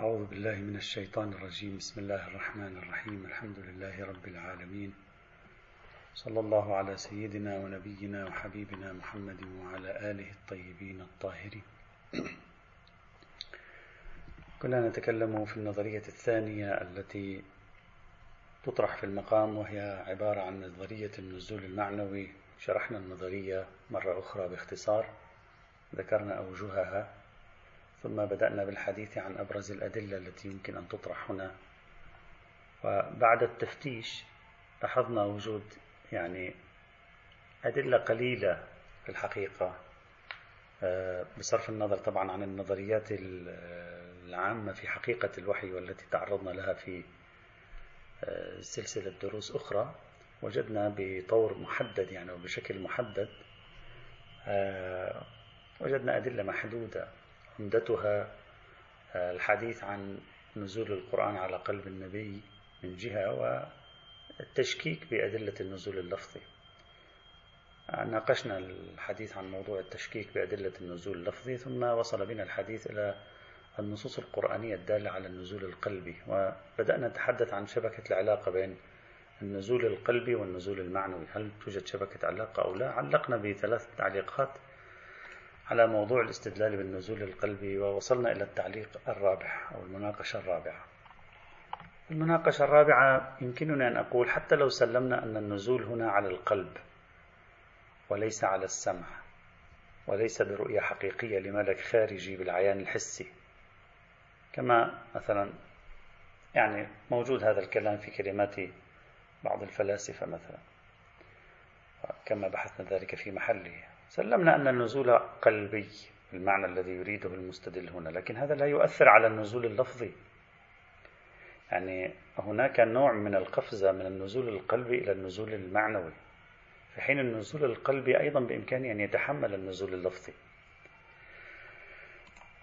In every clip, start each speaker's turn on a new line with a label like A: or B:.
A: أعوذ بالله من الشيطان الرجيم. بسم الله الرحمن الرحيم. الحمد لله رب العالمين. صلى الله على سيدنا ونبينا وحبيبنا محمد وعلى آله الطيبين الطاهرين. كنا نتكلم في النظرية الثانية التي تطرح في المقام وهي عبارة عن نظرية النزول المعنوي. شرحنا النظرية مرة أخرى باختصار. ذكرنا أوجهها ثم بدأنا بالحديث عن أبرز الأدلة التي يمكن أن تطرح هنا. وبعد التفتيش لاحظنا وجود يعني أدلة قليلة في الحقيقة آه، بصرف النظر طبعا عن النظريات العامة في حقيقة الوحي والتي تعرضنا لها في آه، سلسلة دروس أخرى وجدنا بطور محدد يعني وبشكل محدد آه، وجدنا أدلة محدودة. عمدتها آه، الحديث عن نزول القرآن على قلب النبي من جهة والتشكيك بأدلة النزول اللفظي. ناقشنا الحديث عن موضوع التشكيك بأدلة النزول اللفظي ثم وصل بنا الحديث إلى النصوص القرآنية الدالة على النزول القلبي وبدأنا نتحدث عن شبكة العلاقة بين النزول القلبي والنزول المعنوي. هل توجد شبكة علاقة أو لا؟ علقنا بثلاث تعليقات على موضوع الاستدلال بالنزول القلبي ووصلنا إلى التعليق الرابع أو المناقشة الرابعة. المناقشة الرابعة يمكنني أن أقول حتى لو سلمنا أن النزول هنا على القلب وليس على السمع وليس برؤية حقيقية لملك خارجي بالعيان الحسي. كما مثلا يعني موجود هذا الكلام في كلمات بعض الفلاسفة مثلا. كما بحثنا ذلك في محله. سلمنا أن النزول قلبي المعنى الذي يريده المستدل هنا لكن هذا لا يؤثر على النزول اللفظي. يعني هناك نوع من القفزة من النزول القلبي إلى النزول المعنوي. في حين النزول القلبي أيضا بإمكانه أن يتحمل النزول اللفظي.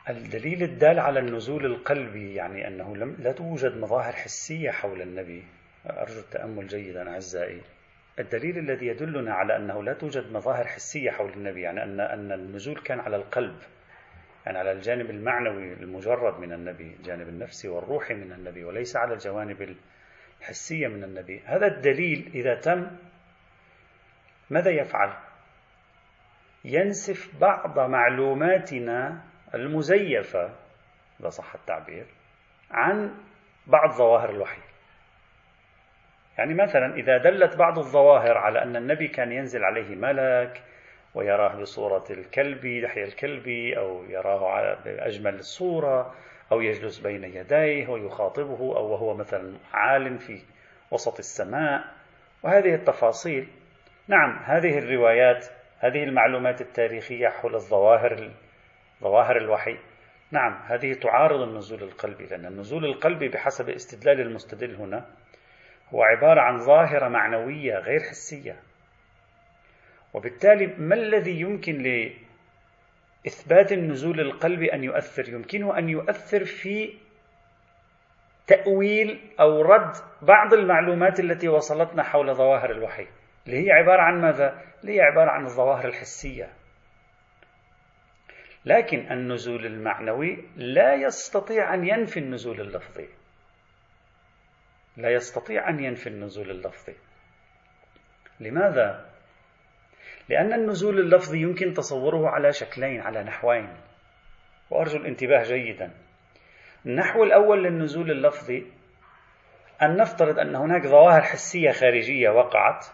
A: الدليل الدال على النزول القلبي يعني أنه لم لا توجد مظاهر حسية حول النبي. أرجو التأمل جيدا أعزائي. الدليل الذي يدلنا على أنه لا توجد مظاهر حسية حول النبي يعني أن أن النزول كان على القلب يعني على الجانب المعنوي المجرد من النبي الجانب النفسي والروحي من النبي وليس على الجوانب الحسية من النبي. هذا الدليل إذا تم ماذا يفعل؟ ينسف بعض معلوماتنا المزيفة إذا صح التعبير عن بعض ظواهر الوحي. يعني مثلا إذا دلت بعض الظواهر على أن النبي كان ينزل عليه ملك ويراه بصورة الكلب لحية الكلب أو يراه على بأجمل الصورة أو يجلس بين يديه ويخاطبه أو وهو مثلا عال في وسط السماء. وهذه التفاصيل نعم هذه الروايات هذه المعلومات التاريخية حول الظواهر ظواهر الوحي. نعم هذه تعارض النزول القلبي لأن النزول القلبي بحسب استدلال المستدل هنا هو عبارة عن ظاهرة معنوية غير حسية. وبالتالي ما الذي يمكن لإثبات النزول القلبي أن يؤثر؟ يمكنه أن يؤثر في تأويل أو رد بعض المعلومات التي وصلتنا حول ظواهر الوحي اللي هي عبارة عن ماذا؟ اللي هي عبارة عن الظواهر الحسية. لكن النزول المعنوي لا يستطيع أن ينفي النزول اللفظي. لا يستطيع أن ينفي النزول اللفظي. لماذا؟ لأن النزول اللفظي يمكن تصوره على شكلين على نحوين. وأرجو الانتباه جيدا. النحو الأول للنزول اللفظي أن نفترض أن هناك ظواهر حسية خارجية وقعت.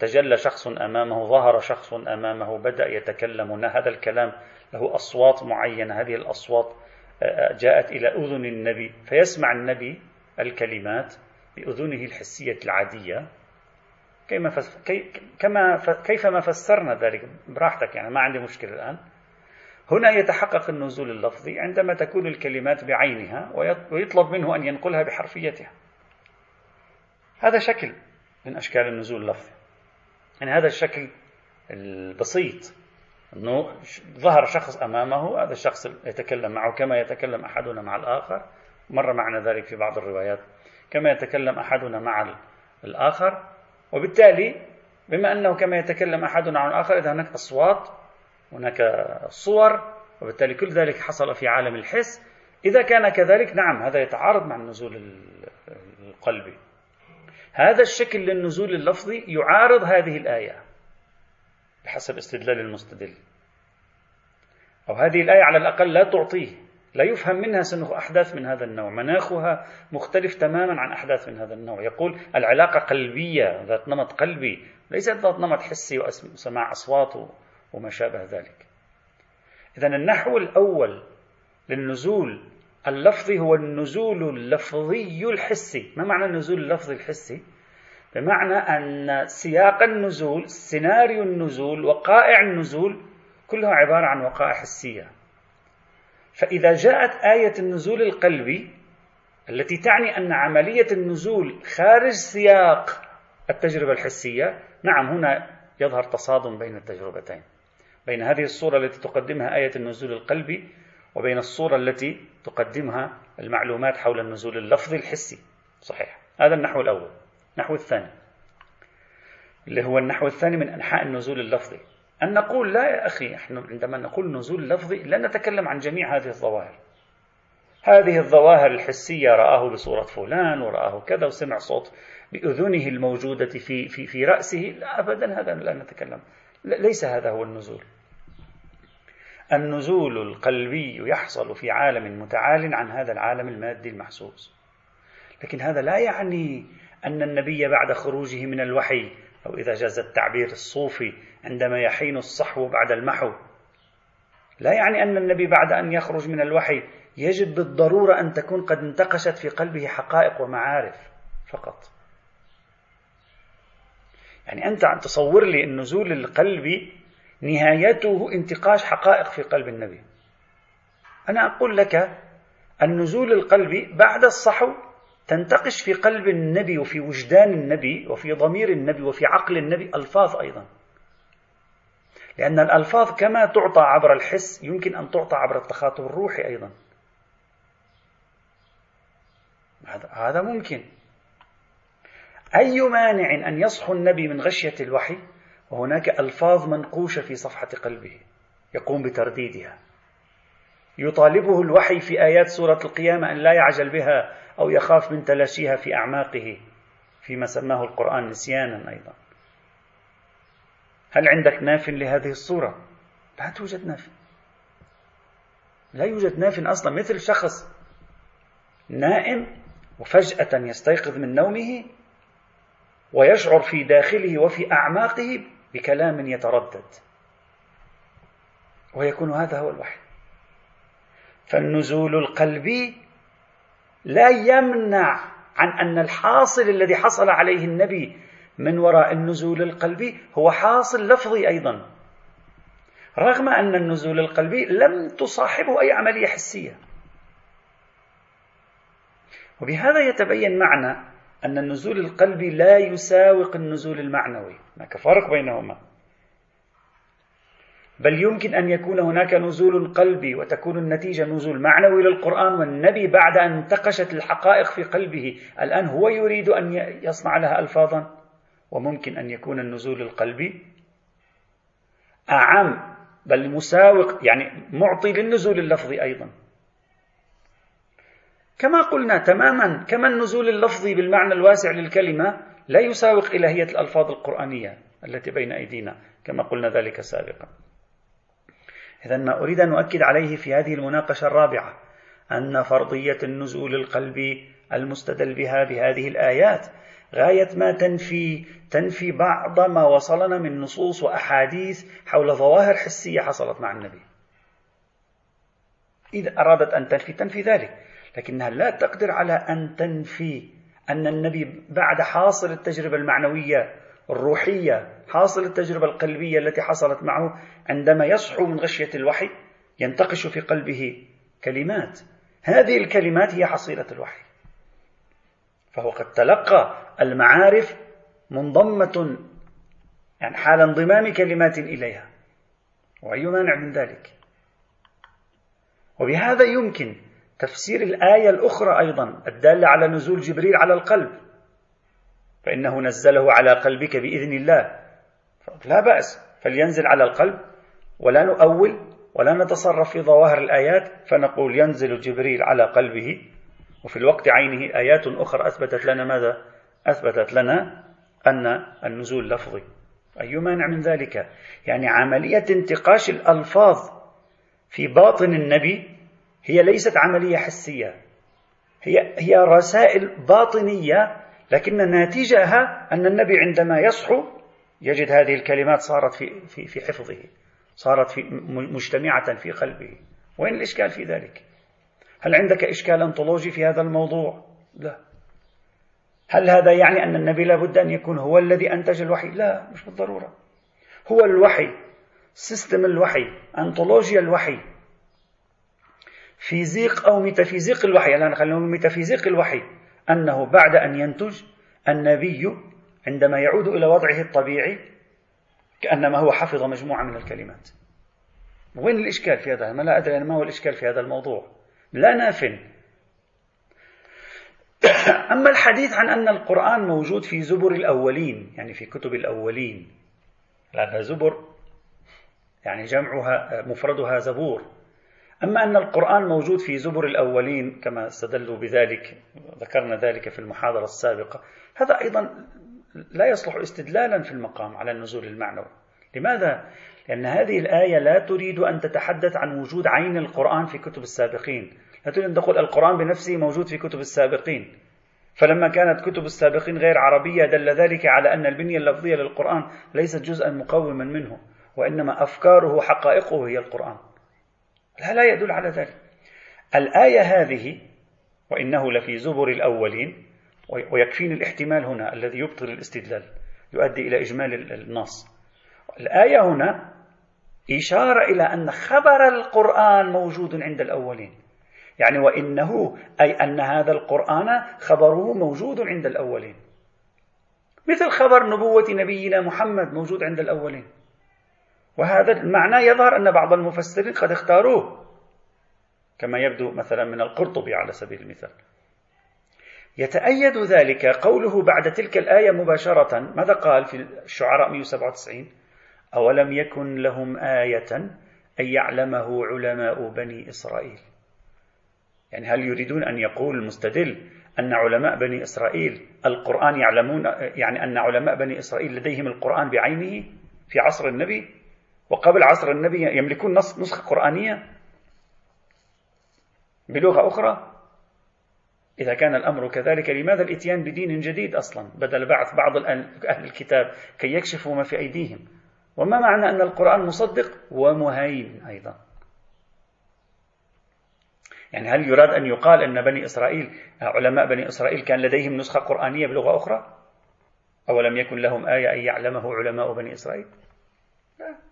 A: تجلى شخص أمامه ظهر شخص أمامه بدأ يتكلم. هذا الكلام له أصوات معينة. هذه الأصوات جاءت إلى أذن النبي. فيسمع النبي الكلمات بأذنه الحسية العادية. كما فس... كي... كما ف... كيفما فسرنا ذلك براحتك يعني ما عندي مشكلة الآن. هنا يتحقق النزول اللفظي عندما تكون الكلمات بعينها ويطلب منه أن ينقلها بحرفيتها. هذا شكل من أشكال النزول اللفظي. يعني هذا الشكل البسيط. أنه ظهر شخص أمامه هذا الشخص يتكلم معه كما يتكلم أحدنا مع الآخر. مر معنا ذلك في بعض الروايات كما يتكلم أحدنا مع الآخر وبالتالي بما أنه كما يتكلم أحدنا عن الآخر إذا هناك أصوات هناك صور وبالتالي كل ذلك حصل في عالم الحس إذا كان كذلك نعم هذا يتعارض مع النزول القلبي. هذا الشكل للنزول اللفظي يعارض هذه الآية بحسب استدلال المستدل. أو هذه الآية على الأقل لا تعطيه. لا يفهم منها سنة أحداث من هذا النوع. مناخها مختلف تماما عن أحداث من هذا النوع. يقول العلاقة قلبية ذات نمط قلبي ليست ذات نمط حسي وسماع أصوات وما شابه ذلك. إذا النحو الأول للنزول اللفظي هو النزول اللفظي الحسي. ما معنى النزول اللفظي الحسي؟ بمعنى أن سياق النزول سيناريو النزول وقائع النزول كلها عبارة عن وقائع حسية. فإذا جاءت آية النزول القلبي التي تعني أن عملية النزول خارج سياق التجربة الحسية نعم هنا يظهر تصادم بين التجربتين بين هذه الصورة التي تقدمها آية النزول القلبي وبين الصورة التي تقدمها المعلومات حول النزول اللفظي الحسي. صحيح. هذا النحو الأول. النحو الثاني. اللي هو النحو الثاني من أنحاء النزول اللفظي. أن نقول لا يا أخي نحن عندما نقول نزول لفظي لا نتكلم عن جميع هذه الظواهر. هذه الظواهر الحسية رآه بصورة فلان ورآه كذا وسمع صوت بأذنه الموجودة في, في, في رأسه. لا أبدا هذا لا نتكلم. ليس هذا هو النزول. النزول القلبي يحصل في عالم متعال عن هذا العالم المادي المحسوس. لكن هذا لا يعني أن النبي بعد خروجه من الوحي أو إذا جاز التعبير الصوفي عندما يحين الصحو بعد المحو. لا يعني أن النبي بعد أن يخرج من الوحي يجب بالضرورة أن تكون قد انتقشت في قلبه حقائق ومعارف فقط. يعني أنت تصور لي النزول القلبي نهايته انتقاش حقائق في قلب النبي. أنا أقول لك النزول القلبي بعد الصحو تنتقش في قلب النبي وفي وجدان النبي وفي ضمير النبي وفي عقل النبي ألفاظ أيضا. لأن الألفاظ كما تعطى عبر الحس يمكن أن تعطى عبر التخاطب الروحي أيضا. هذا ممكن. أي مانع أن يصحو النبي من غشية الوحي؟ وهناك ألفاظ منقوشة في صفحة قلبه. يقوم بترديدها. يطالبه الوحي في آيات سورة القيامة أن لا يعجل بها أو يخاف من تلاشيها في أعماقه فيما سماه القرآن نسيانا أيضا. هل عندك ناف لهذه الصورة؟ لا توجد ناف. لا يوجد ناف أصلا مثل شخص نائم وفجأة يستيقظ من نومه ويشعر في داخله وفي أعماقه بكلام يتردد. ويكون هذا هو الوحي. فالنزول القلبي لا يمنع عن أن الحاصل الذي حصل عليه النبي من وراء النزول القلبي هو حاصل لفظي أيضا. رغم أن النزول القلبي لم تصاحبه أي عملية حسية. وبهذا يتبين معنى أن النزول القلبي لا يساوق النزول المعنوي. هناك فرق بينهما؟ بل يمكن أن يكون هناك نزول قلبي وتكون النتيجة نزول معنوي للقرآن والنبي بعد أن انتقشت الحقائق في قلبه. الآن هو يريد أن يصنع لها ألفاظا. وممكن أن يكون النزول القلبي أعم بل مساوق يعني معطي للنزول اللفظي أيضا. كما قلنا تماما كما النزول اللفظي بالمعنى الواسع للكلمة لا يساوق إلهية الألفاظ القرآنية التي بين أيدينا كما قلنا ذلك سابقا. إذا ما أريد أن أؤكد عليه في هذه المناقشة الرابعة أن فرضية النزول القلبي المستدل بها بهذه الآيات غاية ما تنفي تنفي بعض ما وصلنا من نصوص وأحاديث حول ظواهر حسية حصلت مع النبي. إذا أرادت أن تنفي تنفي ذلك لكنها لا تقدر على أن تنفي أن النبي بعد حاصل التجربة المعنوية الروحية حاصل التجربة القلبية التي حصلت معه عندما يصحو من غشية الوحي ينتقش في قلبه كلمات. هذه الكلمات هي حصيلة الوحي. فهو قد تلقى المعارف منضمة يعني حال انضمام كلمات إليها وأي مانع من ذلك. وبهذا يمكن تفسير الآية الأخرى أيضا الدالة على نزول جبريل على القلب. فإنه نزله على قلبك بإذن الله. لا بأس فلينزل على القلب ولا نؤول ولا نتصرف في ظواهر الآيات فنقول ينزل جبريل على قلبه وفي الوقت عينه آيات أخرى أثبتت لنا ماذا؟ أثبتت لنا أن النزول لفظي. أي مانع من ذلك؟ يعني عملية انتقاش الألفاظ في باطن النبي هي ليست عملية حسية. هي هي رسائل باطنية لكن ناتجها أن النبي عندما يصحو يجد هذه الكلمات صارت في في في حفظه صارت في مجتمعة في قلبه وين الإشكال في ذلك؟ هل عندك إشكال أنطولوجي في هذا الموضوع؟ لا هل هذا يعني أن النبي لابد أن يكون هو الذي أنتج الوحي؟ لا مش بالضرورة هو الوحي system الوحي أنطولوجيا الوحي فيزيق أو ميتافيزيق الوحي الآن خلينا ميتافيزيق الوحي أنه بعد أن ينتج النبي عندما يعود إلى وضعه الطبيعي كأنما هو حفظ مجموعة من الكلمات. وين الإشكال في هذا؟ ما لا أدري ما هو الإشكال في هذا الموضوع. لا ناف أما الحديث عن أن القرآن موجود في زبر الأولين يعني في كتب الأولين. لأن زبر يعني جمعها مفردها زبور. أما أن القرآن موجود في زبر الأولين كما استدلوا بذلك ذكرنا ذلك في المحاضرة السابقة هذا أيضا لا يصلح استدلالا في المقام على النزول المعنوي. لماذا؟ لأن هذه الآية لا تريد أن تتحدث عن وجود عين القرآن في كتب السابقين. لا تريد أن تقول القرآن بنفسه موجود في كتب السابقين. فلما كانت كتب السابقين غير عربية دل ذلك على أن البنية اللفظية للقرآن ليست جزءا مقوما منه وإنما أفكاره وحقائقه هي القرآن. لا لا يدل على ذلك. الآية هذه وإنه لفي زبر الأولين ويكفيني الاحتمال هنا الذي يبطل الاستدلال يؤدي إلى إجمال النص. الآية هنا إشارة إلى أن خبر القرآن موجود عند الأولين. يعني وإنه أي أن هذا القرآن خبره موجود عند الأولين. مثل خبر نبوة نبينا محمد موجود عند الأولين. وهذا المعنى يظهر أن بعض المفسرين قد اختاروه كما يبدو مثلا من القرطبي على سبيل المثال. يتأيد ذلك قوله بعد تلك الآية مباشرة ماذا قال في الشعراء 197 أولم يكن لهم آية أن يعلمه علماء بني إسرائيل؟ يعني هل يريدون أن يقول المستدل أن علماء بني إسرائيل القرآن يعلمون يعني أن علماء بني إسرائيل لديهم القرآن بعينه في عصر النبي؟ وقبل عصر النبي يملكون نسخة قرآنية بلغة أخرى. إذا كان الأمر كذلك لماذا الإتيان بدين جديد أصلا؟ بدل بعث بعض أهل الكتاب كي يكشفوا ما في أيديهم. وما معنى أن القرآن مصدق ومهيمن أيضا؟ يعني هل يراد أن يقال أن بني إسرائيل علماء بني إسرائيل كان لديهم نسخة قرآنية بلغة أخرى؟ أولم يكن لهم آية أن يعلمه علماء بني إسرائيل؟ لا.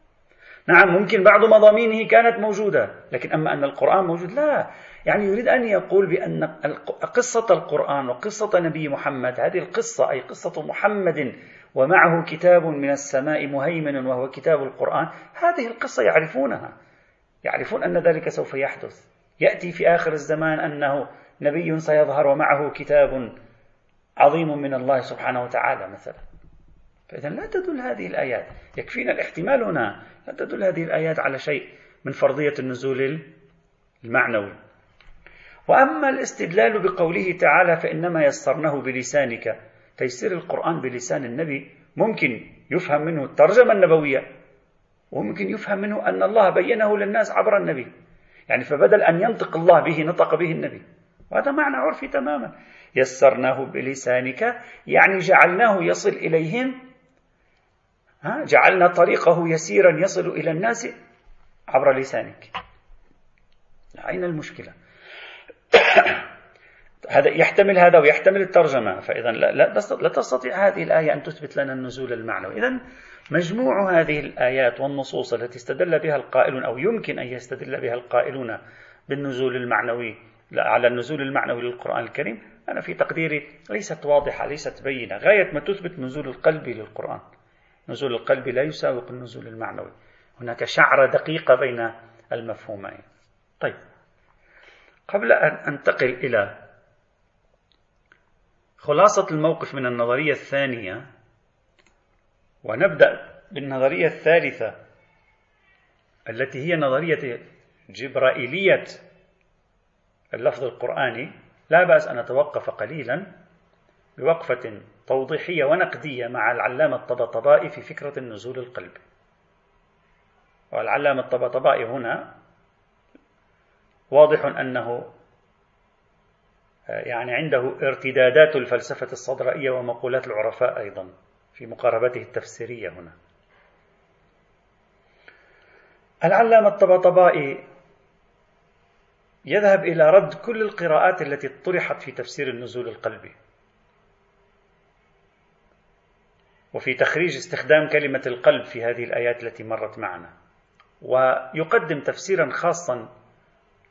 A: نعم ممكن بعض مضامينه كانت موجودة لكن أما أن القرآن موجود لا. يعني يريد أن يقول بأن قصة القرآن وقصة نبي محمد هذه القصة أي قصة محمد ومعه كتاب من السماء مهيمن وهو كتاب القرآن هذه القصة يعرفونها. يعرفون أن ذلك سوف يحدث. يأتي في آخر الزمان أنه نبي سيظهر ومعه كتاب عظيم من الله سبحانه وتعالى مثلا. فإذا لا تدل هذه الآيات. يكفينا الاحتمال هنا. لا تدل هذه الآيات على شيء من فرضية النزول المعنوي. وأما الاستدلال بقوله تعالى فإنما يسرناه بلسانك تيسير القرآن بلسان النبي ممكن يفهم منه الترجمة النبوية وممكن يفهم منه أن الله بينه للناس عبر النبي. يعني فبدل أن ينطق الله به نطق به النبي. وهذا معنى عرفي تماما. يسرناه بلسانك يعني جعلناه يصل إليهم ها جعلنا طريقه يسيرا يصل إلى الناس عبر لسانك. أين المشكلة؟ هذا يحتمل هذا ويحتمل الترجمة فإذا لا, لا, تستطيع هذه الآية أن تثبت لنا النزول المعنوي. إذا مجموع هذه الآيات والنصوص التي استدل بها القائلون أو يمكن أن يستدل بها القائلون بالنزول المعنوي على النزول المعنوي للقرآن الكريم أنا في تقديري ليست واضحة ليست بينة غاية ما تثبت نزول القلب للقرآن. نزول القلب لا يساوق النزول المعنوي. هناك شعرة دقيقة بين المفهومين. طيب. قبل أن أنتقل إلى خلاصة الموقف من النظرية الثانية ونبدأ بالنظرية الثالثة التي هي نظرية جبرائيلية اللفظ القرآني لا بأس أن أتوقف قليلا بوقفة توضيحية ونقدية مع العلامة الطبطبائي في فكرة النزول القلبي والعلامة الطبطبائي هنا واضح أنه يعني عنده ارتدادات الفلسفة الصدرائية ومقولات العرفاء أيضا في مقاربته التفسيرية هنا. العلامة الطبطبائي يذهب إلى رد كل القراءات التي طرحت في تفسير النزول القلبي. وفي تخريج استخدام كلمة القلب في هذه الآيات التي مرت معنا. ويقدم تفسيرا خاصا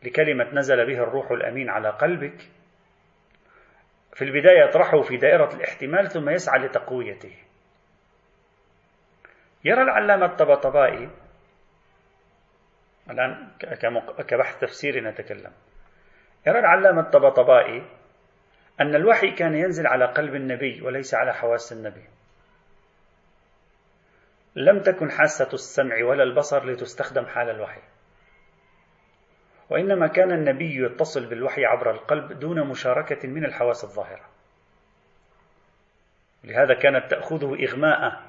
A: لكلمة نزل به الروح الأمين على قلبك. في البداية يطرحه في دائرة الاحتمال ثم يسعى لتقويته. يرى العلامة الطبطبائي الآن كبحث تفسيري نتكلم. يرى العلامة الطبطبائي أن الوحي كان ينزل على قلب النبي وليس على حواس النبي. لم تكن حاسة السمع ولا البصر لتستخدم حال الوحي. وإنما كان النبي يتصل بالوحي عبر القلب دون مشاركة من الحواس الظاهرة. لهذا كانت تأخذه إغماء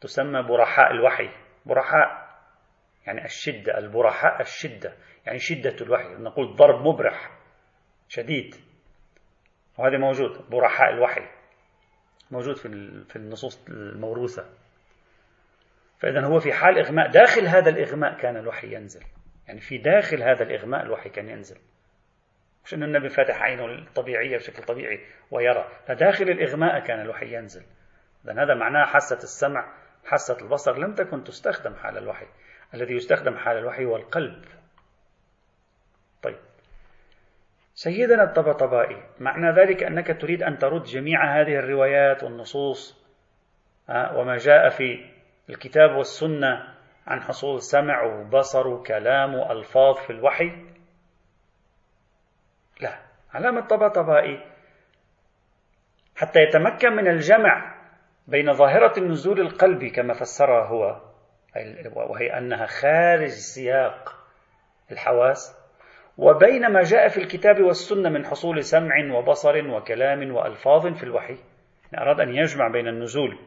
A: تسمى برحاء الوحي. برحاء يعني الشدة البرحاء الشدة يعني شدة الوحي. نقول ضرب مبرح شديد. وهذا موجود برحاء الوحي. موجود في النصوص الموروثة. فإذا هو في حال إغماء داخل هذا الإغماء كان الوحي ينزل. يعني في داخل هذا الإغماء الوحي كان ينزل. مش أن النبي فاتح عينه الطبيعية بشكل طبيعي ويرى. فداخل الإغماء كان الوحي ينزل. إذا هذا معناه حاسة السمع حاسة البصر لم تكن تستخدم حال الوحي. الذي يستخدم حال الوحي هو القلب. طيب. سيدنا الطبطبائي معنى ذلك أنك تريد أن ترد جميع هذه الروايات والنصوص وما جاء في الكتاب والسنة عن حصول سمع وبصر وكلام وألفاظ في الوحي؟ لا علامة طبطبائي حتى يتمكن من الجمع بين ظاهرة النزول القلبي كما فسرها هو وهي أنها خارج سياق الحواس وبين ما جاء في الكتاب والسنة من حصول سمع وبصر وكلام وألفاظ في الوحي. أراد أن يجمع بين النزول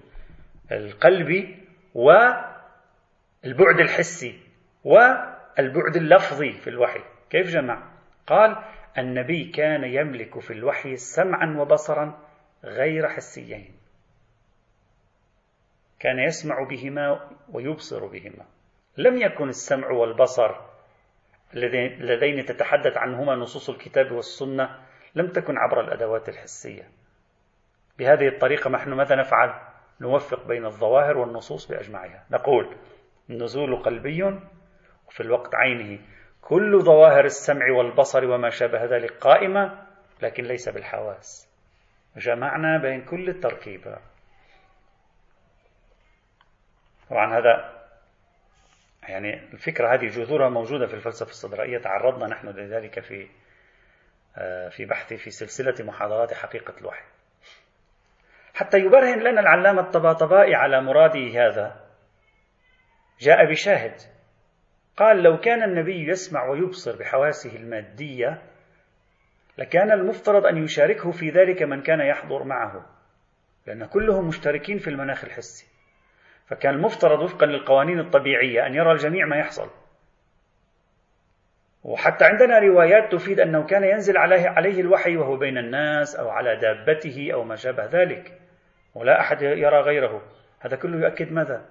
A: القلبي والبعد الحسي والبعد اللفظي في الوحي كيف جمع؟ قال النبي كان يملك في الوحي سمعا وبصرا غير حسيين كان يسمع بهما ويبصر بهما لم يكن السمع والبصر اللذين تتحدث عنهما نصوص الكتاب والسنة لم تكن عبر الأدوات الحسية بهذه الطريقة نحن ماذا نفعل؟ نوفق بين الظواهر والنصوص بأجمعها. نقول النزول قلبي وفي الوقت عينه. كل ظواهر السمع والبصر وما شابه ذلك قائمة لكن ليس بالحواس. جمعنا بين كل التركيبة طبعا هذا يعني الفكرة هذه جذورها موجودة في الفلسفة الصدرائية تعرضنا نحن لذلك في آه، في بحثي في سلسلة محاضرات حقيقة الوحي. حتى يبرهن لنا العلامة الطباطبائي على مراده هذا. جاء بشاهد. قال لو كان النبي يسمع ويبصر بحواسه المادية لكان المفترض أن يشاركه في ذلك من كان يحضر معه لأن كلهم مشتركين في المناخ الحسي. فكان المفترض وفقا للقوانين الطبيعية أن يرى الجميع ما يحصل. وحتى عندنا روايات تفيد أنه كان ينزل عليه, عليه الوحي وهو بين الناس أو على دابته أو ما شابه ذلك. ولا أحد يرى غيره. هذا كله يؤكد ماذا؟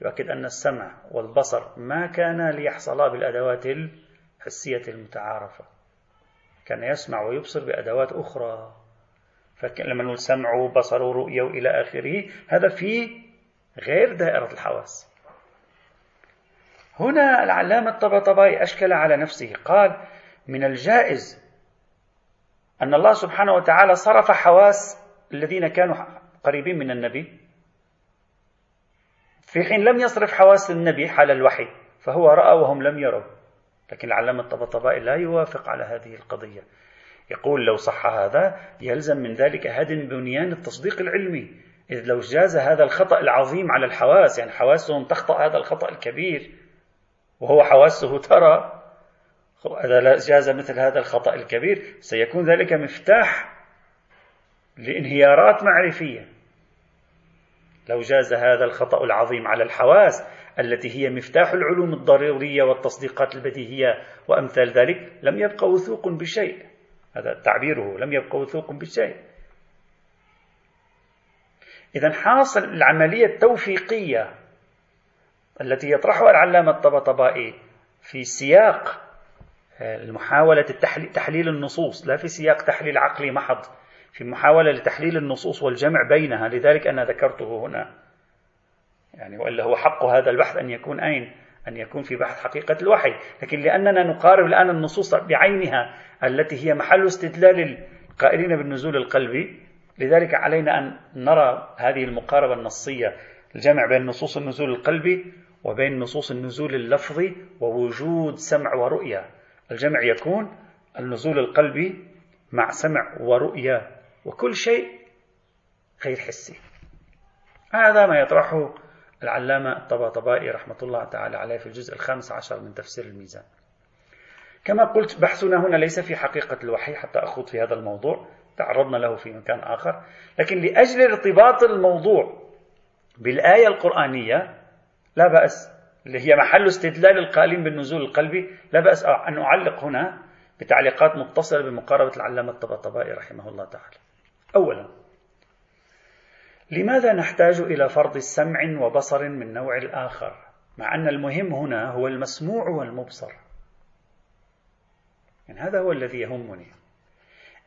A: يؤكد أن السمع والبصر ما كان ليحصلا بالأدوات الحسية المتعارفة. كان يسمع ويبصر بأدوات أخرى. فلما نقول سمع وبصر ورؤية وإلى آخره هذا في غير دائرة الحواس. هنا العلامة الطبطبائي أشكل على نفسه. قال من الجائز أن الله سبحانه وتعالى صرف حواس الذين كانوا قريبين من النبي. في حين لم يصرف حواس النبي حال الوحي فهو رأى وهم لم يروا. لكن العلامة الطبطبائي لا يوافق على هذه القضية. يقول لو صح هذا يلزم من ذلك هدم بنيان التصديق العلمي. إذ لو جاز هذا الخطأ العظيم على الحواس يعني حواسهم تخطأ هذا الخطأ الكبير وهو حواسه ترى إذا جاز مثل هذا الخطأ الكبير سيكون ذلك مفتاح لانهيارات معرفية. لو جاز هذا الخطأ العظيم على الحواس التي هي مفتاح العلوم الضرورية والتصديقات البديهية وأمثال ذلك لم يبقى وثوق بشيء. هذا تعبيره لم يبقى وثوق بشيء. إذا حاصل العملية التوفيقية التي يطرحها العلامة الطبطبائي في سياق محاولة تحليل النصوص لا في سياق تحليل عقلي محض. في محاولة لتحليل النصوص والجمع بينها لذلك أنا ذكرته هنا. يعني وإلا هو حق هذا البحث أن يكون أين؟ أن يكون في بحث حقيقة الوحي. لكن لأننا نقارب الآن النصوص بعينها التي هي محل استدلال القائلين بالنزول القلبي لذلك علينا أن نرى هذه المقاربة النصية الجمع بين نصوص النزول القلبي وبين نصوص النزول اللفظي ووجود سمع ورؤية. الجمع يكون النزول القلبي مع سمع ورؤية. وكل شيء غير حسي. هذا ما يطرحه العلامة الطباطبائي رحمة الله تعالى عليه في الجزء الخامس عشر من تفسير الميزان. كما قلت بحثنا هنا ليس في حقيقة الوحي حتى أخوض في هذا الموضوع تعرضنا له في مكان آخر لكن لأجل ارتباط الموضوع بالآية القرآنية لا بأس اللي هي محل استدلال القائلين بالنزول القلبي لا بأس أن أعلق هنا بتعليقات متصلة بمقاربة العلامة الطبطبائي رحمه الله تعالى. أولا لماذا نحتاج إلى فرض سمع وبصر من نوع الآخر؟ مع أن المهم هنا هو المسموع والمبصر. يعني هذا هو الذي يهمني.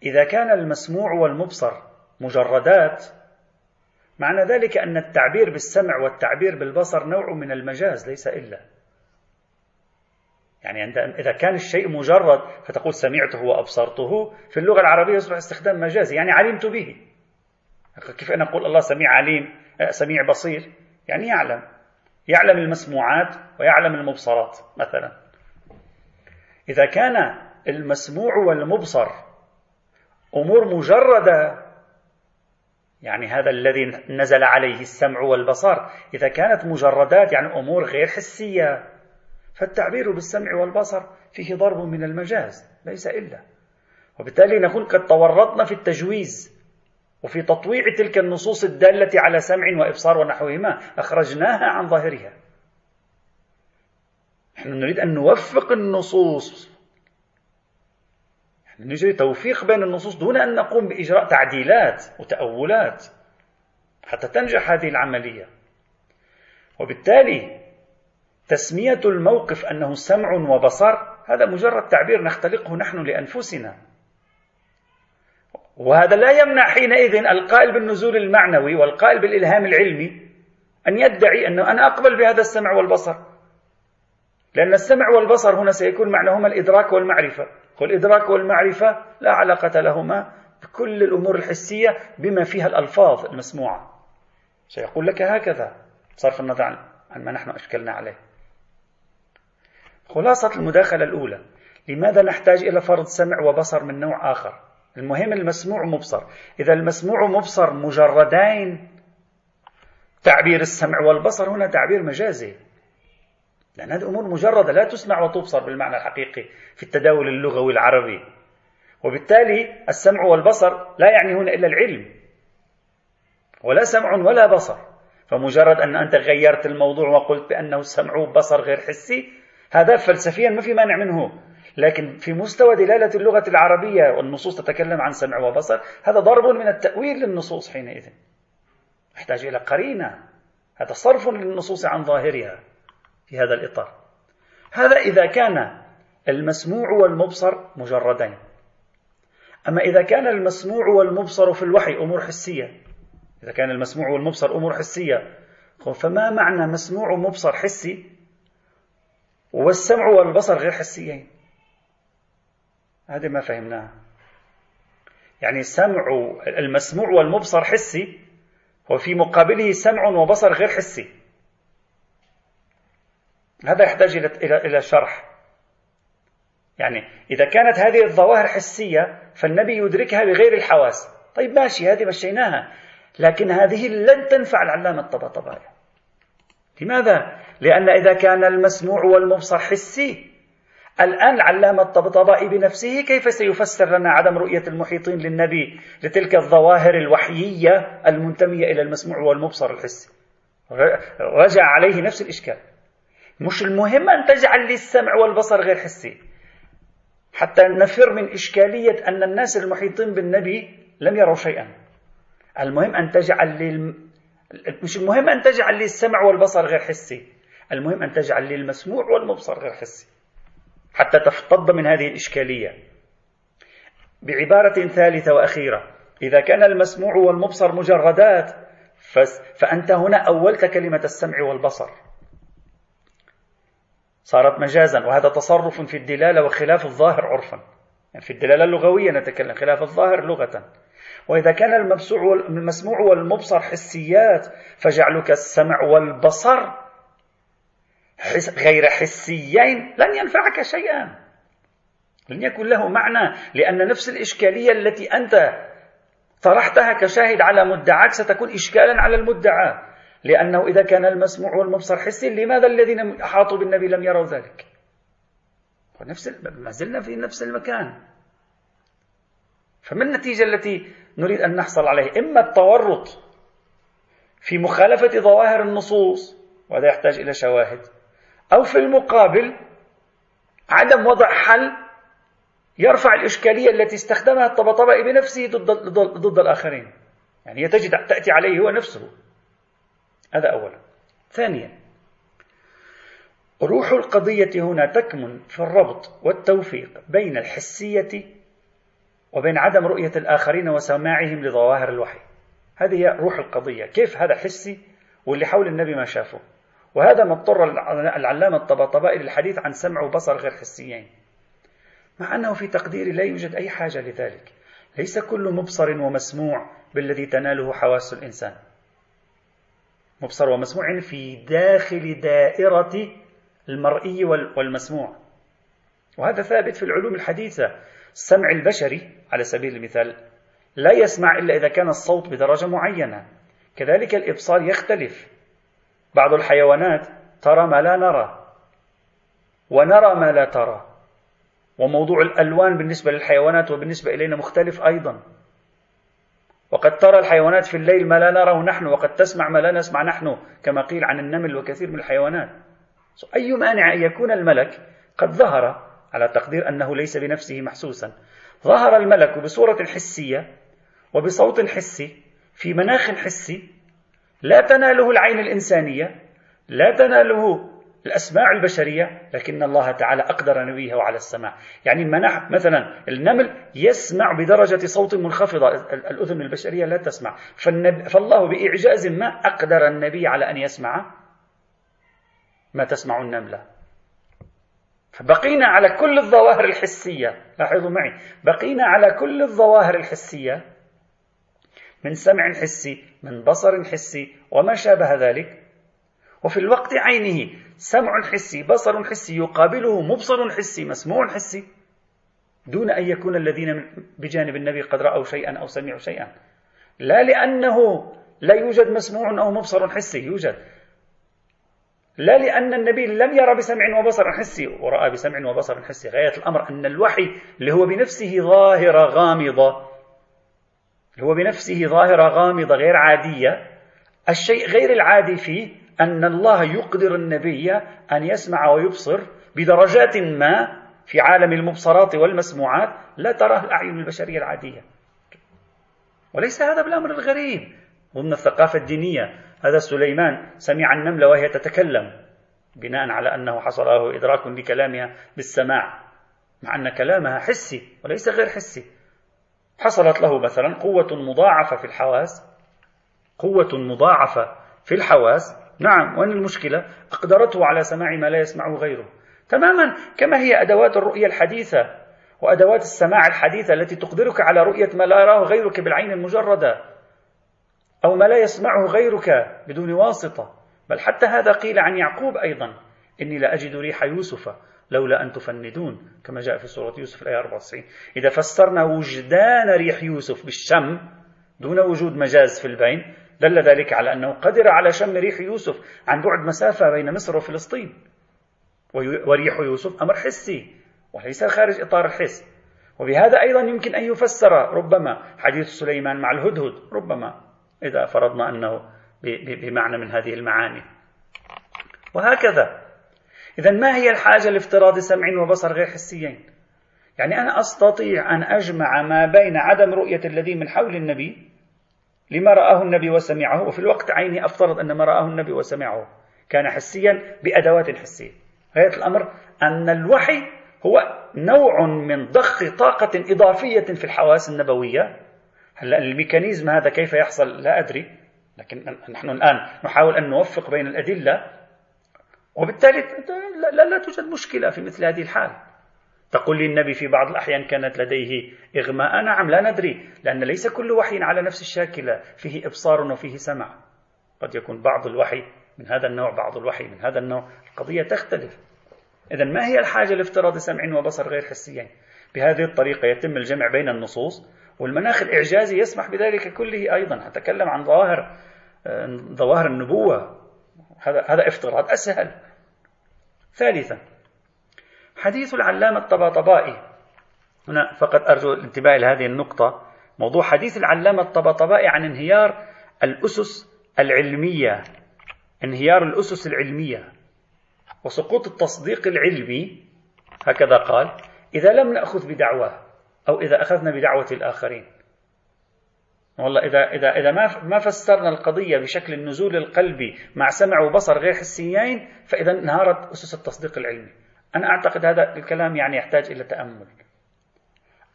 A: إذا كان المسموع والمبصر مجردات معنى ذلك أن التعبير بالسمع والتعبير بالبصر نوع من المجاز ليس إلا. يعني إذا كان الشيء مجرد فتقول سمعته وأبصرته في اللغة العربية يصبح استخدام مجازي يعني علمت به. كيف أنا أقول الله سميع عليم سميع بصير؟ يعني يعلم. يعلم المسموعات ويعلم المبصرات مثلا. إذا كان المسموع والمبصر أمور مجردة يعني هذا الذي نزل عليه السمع والبصر إذا كانت مجردات يعني أمور غير حسية. فالتعبير بالسمع والبصر فيه ضرب من المجاز ليس إلا. وبالتالي نكون قد تورطنا في التجويز وفي تطويع تلك النصوص الدالة على سمع وإبصار ونحوهما أخرجناها عن ظاهرها. نحن نريد أن نوفق النصوص. نجري توفيق بين النصوص دون أن نقوم بإجراء تعديلات وتأولات حتى تنجح هذه العملية. وبالتالي تسمية الموقف أنه سمع وبصر هذا مجرد تعبير نختلقه نحن لأنفسنا. وهذا لا يمنع حينئذ القائل بالنزول المعنوي والقائل بالإلهام العلمي أن يدعي أنه أنا أقبل بهذا السمع والبصر. لأن السمع والبصر هنا سيكون معناهما الإدراك والمعرفة. والإدراك والمعرفة لا علاقة لهما بكل الأمور الحسية بما فيها الألفاظ المسموعة. سيقول لك هكذا بصرف النظر عن ما نحن أشكلنا عليه. خلاصة المداخلة الأولى. لماذا نحتاج إلى فرض سمع وبصر من نوع آخر؟ المهم المسموع مبصر. إذا المسموع مبصر مجردين تعبير السمع والبصر هنا تعبير مجازي. لأن هذه أمور مجردة لا تسمع وتبصر بالمعنى الحقيقي في التداول اللغوي العربي. وبالتالي السمع والبصر لا يعني هنا إلا العلم. ولا سمع ولا بصر. فمجرد أن أنت غيرت الموضوع وقلت بأنه السمع وبصر غير حسي هذا فلسفيا ما في مانع منه. لكن في مستوى دلالة اللغة العربية والنصوص تتكلم عن سمع وبصر هذا ضرب من التأويل للنصوص حينئذ. يحتاج إلى قرينة. هذا صرف للنصوص عن ظاهرها في هذا الإطار. هذا إذا كان المسموع والمبصر مجردين. أما إذا كان المسموع والمبصر في الوحي أمور حسية إذا كان المسموع والمبصر أمور حسية فما معنى مسموع ومبصر حسي؟ والسمع والبصر غير حسيين. هذه ما فهمناها. يعني سمع المسموع والمبصر حسي وفي مقابله سمع وبصر غير حسي. هذا يحتاج إلى إلى شرح. يعني إذا كانت هذه الظواهر حسية فالنبي يدركها بغير الحواس. طيب ماشي هذه مشيناها. لكن هذه لن تنفع العلامة الطبطبائي لماذا؟ لأن إذا كان المسموع والمبصر حسي الآن العلامة الطبطبائي بنفسه كيف سيفسر لنا عدم رؤية المحيطين للنبي لتلك الظواهر الوحيية المنتمية إلى المسموع والمبصر الحسي؟ رجع عليه نفس الإشكال. مش المهم أن تجعل لي السمع والبصر غير حسي. حتى نفر من إشكالية أن الناس المحيطين بالنبي لم يروا شيئا. المهم أن تجعل لي مش المهم أن تجعل لي السمع والبصر غير حسي. المهم أن تجعل لي المسموع والمبصر غير حسي حتى تفتض من هذه الإشكالية. بعبارة ثالثة وأخيرة إذا كان المسموع والمبصر مجردات فأنت هنا أولت كلمة السمع والبصر. صارت مجازا وهذا تصرف في الدلالة وخلاف الظاهر عرفا. يعني في الدلالة اللغوية نتكلم خلاف الظاهر لغة. وإذا كان المسموع والمبصر حسيات فجعلك السمع والبصر غير حسيين لن ينفعك شيئا. لن يكون له معنى لأن نفس الإشكالية التي أنت طرحتها كشاهد على مدعاك ستكون إشكالا على المدعى. لأنه إذا كان المسموع والمبصر حسي لماذا الذين أحاطوا بالنبي لم يروا ذلك؟ ونفس ما زلنا في نفس المكان. فما النتيجة التي نريد أن نحصل عليه؟ إما التورط في مخالفة ظواهر النصوص وهذا يحتاج إلى شواهد. أو في المقابل عدم وضع حل يرفع الإشكالية التي استخدمها الطبطبائي بنفسه ضد, ضد, ضد الآخرين. يعني تجد تأتي عليه هو نفسه. هذا أولا. ثانيا روح القضية هنا تكمن في الربط والتوفيق بين الحسية وبين عدم رؤية الآخرين وسماعهم لظواهر الوحي. هذه هي روح القضية. كيف هذا حسي واللي حول النبي ما شافه؟ وهذا ما اضطر العلامة الطباطبائي للحديث عن سمع وبصر غير حسيين. مع أنه في تقديري لا يوجد أي حاجة لذلك. ليس كل مبصر ومسموع بالذي تناله حواس الإنسان. مبصر ومسموع في داخل دائرة المرئي والمسموع. وهذا ثابت في العلوم الحديثة. السمع البشري على سبيل المثال لا يسمع إلا إذا كان الصوت بدرجة معينة. كذلك الإبصار يختلف. بعض الحيوانات ترى ما لا نرى ونرى ما لا ترى. وموضوع الألوان بالنسبة للحيوانات وبالنسبة إلينا مختلف أيضا. وقد ترى الحيوانات في الليل ما لا نراه نحن وقد تسمع ما لا نسمع نحن كما قيل عن النمل وكثير من الحيوانات. أي مانع أن يكون الملك قد ظهر على تقدير أنه ليس بنفسه محسوسا. ظهر الملك بصورة حسية وبصوت حسي في مناخ حسي لا تناله العين الإنسانية لا تناله الأسماع البشرية لكن الله تعالى أقدر نبيه على السماع. يعني المناح مثلا النمل يسمع بدرجة صوت منخفضة الأذن البشرية لا تسمع. فالله بإعجاز ما أقدر النبي على أن يسمع ما تسمع النملة. فبقينا على كل الظواهر الحسية. لاحظوا معي. بقينا على كل الظواهر الحسية من سمع حسي من بصر حسي وما شابه ذلك. وفي الوقت عينه سمع حسي بصر حسي يقابله مبصر حسي مسموع حسي دون أن يكون الذين بجانب النبي قد رأوا شيئا أو سمعوا شيئا. لا لأنه لا يوجد مسموع أو مبصر حسي يوجد. لا لأن النبي لم يرى بسمع وبصر حسي ورأى بسمع وبصر حسي غاية الأمر أن الوحي اللي هو بنفسه ظاهرة غامضة. هو بنفسه ظاهرة غامضة غير عادية. الشيء غير العادي فيه أن الله يقدر النبي أن يسمع ويبصر بدرجات ما في عالم المبصرات والمسموعات لا تراه الأعين البشرية العادية. وليس هذا بالأمر الغريب. ضمن الثقافة الدينية هذا سليمان سمع النملة وهي تتكلم بناء على أنه حصل له إدراك لكلامها بالسماع مع أن كلامها حسي وليس غير حسي. حصلت له مثلا قوة مضاعفة في الحواس قوة مضاعفة في الحواس. نعم وين المشكلة؟ أقدرته على سماع ما لا يسمعه غيره. تماما كما هي أدوات الرؤية الحديثة وأدوات السماع الحديثة التي تقدرك على رؤية ما لا يراه غيرك بالعين المجردة أو ما لا يسمعه غيرك بدون واسطة. بل حتى هذا قيل عن يعقوب أيضا إني لأجد ريح يوسف لولا أن تفندون كما جاء في سورة يوسف الآية 94 إذا فسرنا وجدان ريح يوسف بالشم دون وجود مجاز في البين دل ذلك على أنه قدر على شم ريح يوسف عن بعد مسافة بين مصر وفلسطين. وريح يوسف أمر حسي وليس خارج إطار الحس. وبهذا أيضا يمكن أن يفسر ربما حديث سليمان مع الهدهد ربما إذا فرضنا أنه بمعنى من هذه المعاني. وهكذا. إذا ما هي الحاجة لافتراض سمع وبصر غير حسيين؟ يعني أنا أستطيع أن أجمع ما بين عدم رؤية الذي من حول النبي لما رآه النبي وسمعه وفي الوقت عيني أفترض أن ما رآه النبي وسمعه كان حسيا بأدوات حسية. غاية الأمر أن الوحي هو نوع من ضخ طاقة إضافية في الحواس النبوية. هلا الميكانيزم هذا كيف يحصل؟ لا أدري. لكن نحن الآن نحاول أن نوفق بين الأدلة وبالتالي لا, لا, توجد مشكلة في مثل هذه الحال. تقول لي النبي في بعض الأحيان كانت لديه إغماء. نعم لا ندري لأن ليس كل وحي على نفس الشاكلة. فيه إبصار وفيه سمع. قد يكون بعض الوحي من هذا النوع بعض الوحي من هذا النوع. القضية تختلف. إذا ما هي الحاجة لافتراض سمع وبصر غير حسيين بهذه الطريقة يتم الجمع بين النصوص والمناخ الإعجازي يسمح بذلك كله أيضا. أتكلم عن ظواهر ظواهر النبوة. هذا هذا افتراض أسهل. ثالثا حديث العلامة الطباطبائي. هنا فقط أرجو الانتباه لهذه النقطة. موضوع حديث العلامة الطباطبائي عن انهيار الأسس العلمية. انهيار الأسس العلمية وسقوط التصديق العلمي. هكذا قال إذا لم نأخذ بدعواه أو إذا أخذنا بدعوة الآخرين والله إذا إذا إذا ما ما فسرنا القضية بشكل النزول القلبي مع سمع وبصر غير حسيين فإذا انهارت أسس التصديق العلمي. أنا أعتقد هذا الكلام يعني يحتاج إلى تأمل.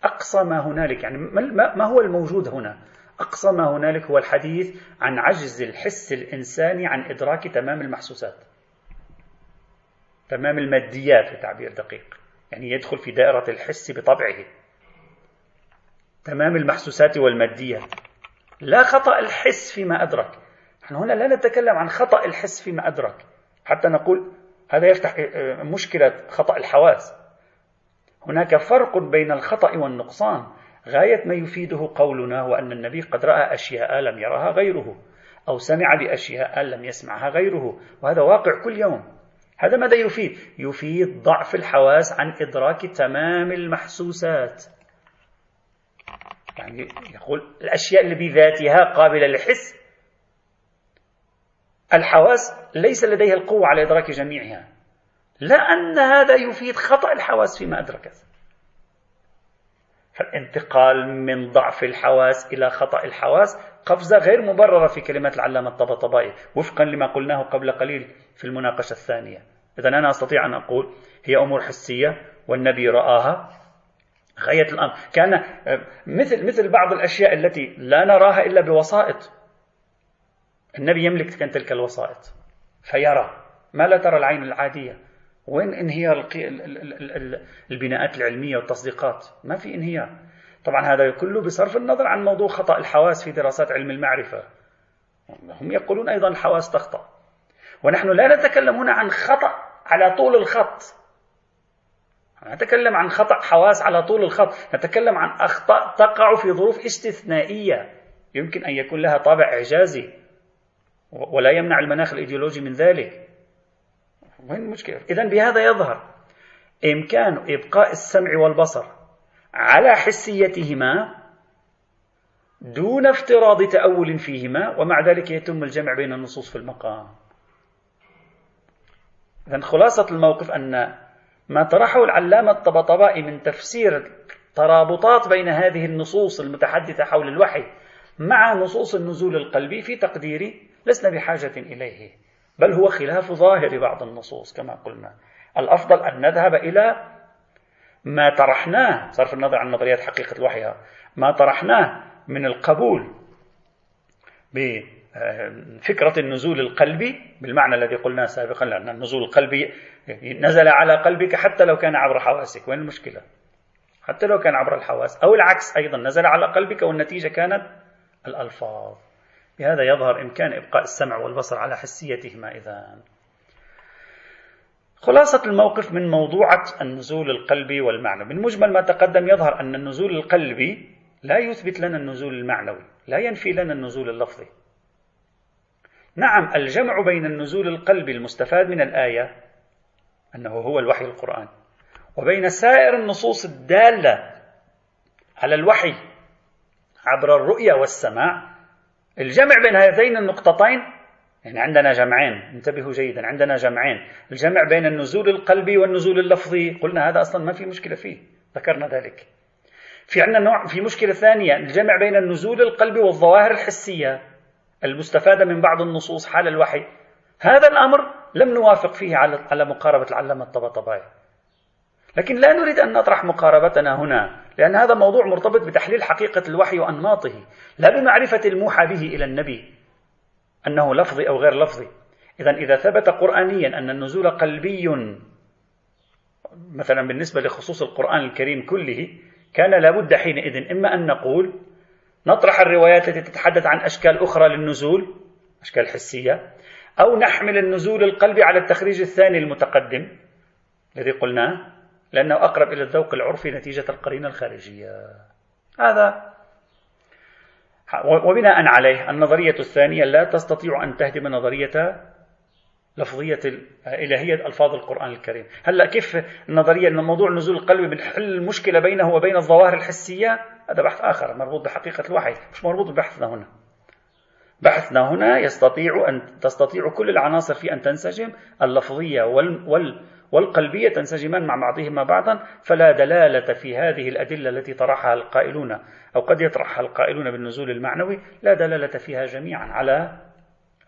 A: أقصى ما هنالك يعني ما هو الموجود هنا؟ أقصى ما هنالك هو الحديث عن عجز الحس الإنساني عن إدراك تمام المحسوسات. تمام الماديات بتعبير دقيق. يعني يدخل في دائرة الحس بطبعه. تمام المحسوسات والماديات لا خطأ الحس فيما أدرك. نحن هنا لا نتكلم عن خطأ الحس فيما أدرك. حتى نقول هذا يفتح آه، مشكلة خطأ الحواس. هناك فرق بين الخطأ والنقصان. غاية ما يفيده قولنا هو أن النبي قد رأى أشياء لم يرها غيره أو سمع بأشياء لم يسمعها غيره وهذا واقع كل يوم. هذا ماذا يفيد؟ يفيد ضعف الحواس عن إدراك تمام المحسوسات. يعني يقول الأشياء اللي بذاتها قابلة للحس. الحواس ليس لديها القوة على إدراك جميعها. لا أن هذا يفيد خطأ الحواس فيما أدركت. فالانتقال من ضعف الحواس إلى خطأ الحواس قفزة غير مبررة في كلمات العلامة الطبطبائي وفقا لما قلناه قبل قليل في المناقشة الثانية. إذا أنا أستطيع أن أقول هي أمور حسية والنبي رآها. غاية الأمر. كان آه، مثل مثل بعض الأشياء التي لا نراها إلا بوسائط. النبي يملك كان تلك الوسائط فيرى ما لا ترى العين العادية. وين انهيار البناءات العلمية والتصديقات؟ ما في انهيار. طبعا هذا كله بصرف النظر عن موضوع خطأ الحواس في دراسات علم المعرفة. هم يقولون أيضا الحواس تخطأ. ونحن لا نتكلم هنا عن خطأ على طول الخط. نتكلم عن خطأ حواس على طول الخط. نتكلم عن أخطاء تقع في ظروف استثنائية. يمكن أن يكون لها طابع إعجازي. ولا يمنع المناخ الإيديولوجي من ذلك. وين المشكلة؟ إذا بهذا يظهر إمكان إبقاء السمع والبصر على حسيتهما دون افتراض تأول فيهما ومع ذلك يتم الجمع بين النصوص في المقام. إذا خلاصة الموقف أن ما طرحه العلامة الطبطبائي من تفسير ترابطات بين هذه النصوص المتحدثة حول الوحي مع نصوص النزول القلبي في تقديري لسنا بحاجة إليه بل هو خلاف ظاهر بعض النصوص كما قلنا. الأفضل أن نذهب إلى ما طرحناه صرف النظر عن نظريات حقيقة الوحي ما طرحناه من القبول فكرة النزول القلبي بالمعنى الذي قلناه سابقا لأن النزول القلبي نزل على قلبك حتى لو كان عبر حواسك. وين المشكلة؟ حتى لو كان عبر الحواس أو العكس أيضا نزل على قلبك والنتيجة كانت الألفاظ. بهذا يظهر إمكان إبقاء السمع والبصر على حسيتهما إذا. خلاصة الموقف من موضوعة النزول القلبي والمعنوي. من مجمل ما تقدم يظهر أن النزول القلبي لا يثبت لنا النزول المعنوي لا ينفي لنا النزول اللفظي. نعم الجمع بين النزول القلبي المستفاد من الآية أنه هو الوحي القرآني وبين سائر النصوص الدالة على الوحي عبر الرؤية والسماع الجمع بين هذين النقطتين يعني عندنا جمعين انتبهوا جيدا عندنا جمعين الجمع بين النزول القلبي والنزول اللفظي قلنا هذا أصلا ما في مشكلة فيه ذكرنا ذلك. في عندنا نوع في مشكلة ثانية الجمع بين النزول القلبي والظواهر الحسية. المستفادة من بعض النصوص حال الوحي. هذا الأمر لم نوافق فيه على مقاربة العلامة الطبطبائي. لكن لا نريد أن نطرح مقاربتنا هنا لأن هذا موضوع مرتبط بتحليل حقيقة الوحي وأنماطه لا بمعرفة الموحى به إلى النبي. أنه لفظي أو غير لفظي. إذا إذا ثبت قرآنيا أن النزول قلبي مثلا بالنسبة لخصوص القرآن الكريم كله كان لابد حينئذ إما أن نقول نطرح الروايات التي تتحدث عن أشكال أخرى للنزول أشكال حسية أو نحمل النزول القلبي على التخريج الثاني المتقدم الذي قلناه لأنه أقرب إلى الذوق العرفي نتيجة القرينة الخارجية. هذا. وبناء عليه النظرية الثانية لا تستطيع أن تهدم نظرية لفظية الإلهية ألفاظ القرآن الكريم. هلأ كيف النظرية أن موضوع نزول القلب بنحل المشكلة بينه وبين الظواهر الحسية؟ هذا بحث آخر مربوط بحقيقة الوحي مش مربوط ببحثنا هنا. بحثنا هنا يستطيع أن تستطيع كل العناصر في أن تنسجم اللفظية وال, وال والقلبية تنسجمان مع بعضهما بعضا فلا دلالة في هذه الأدلة التي طرحها القائلون أو قد يطرحها القائلون بالنزول المعنوي لا دلالة فيها جميعا على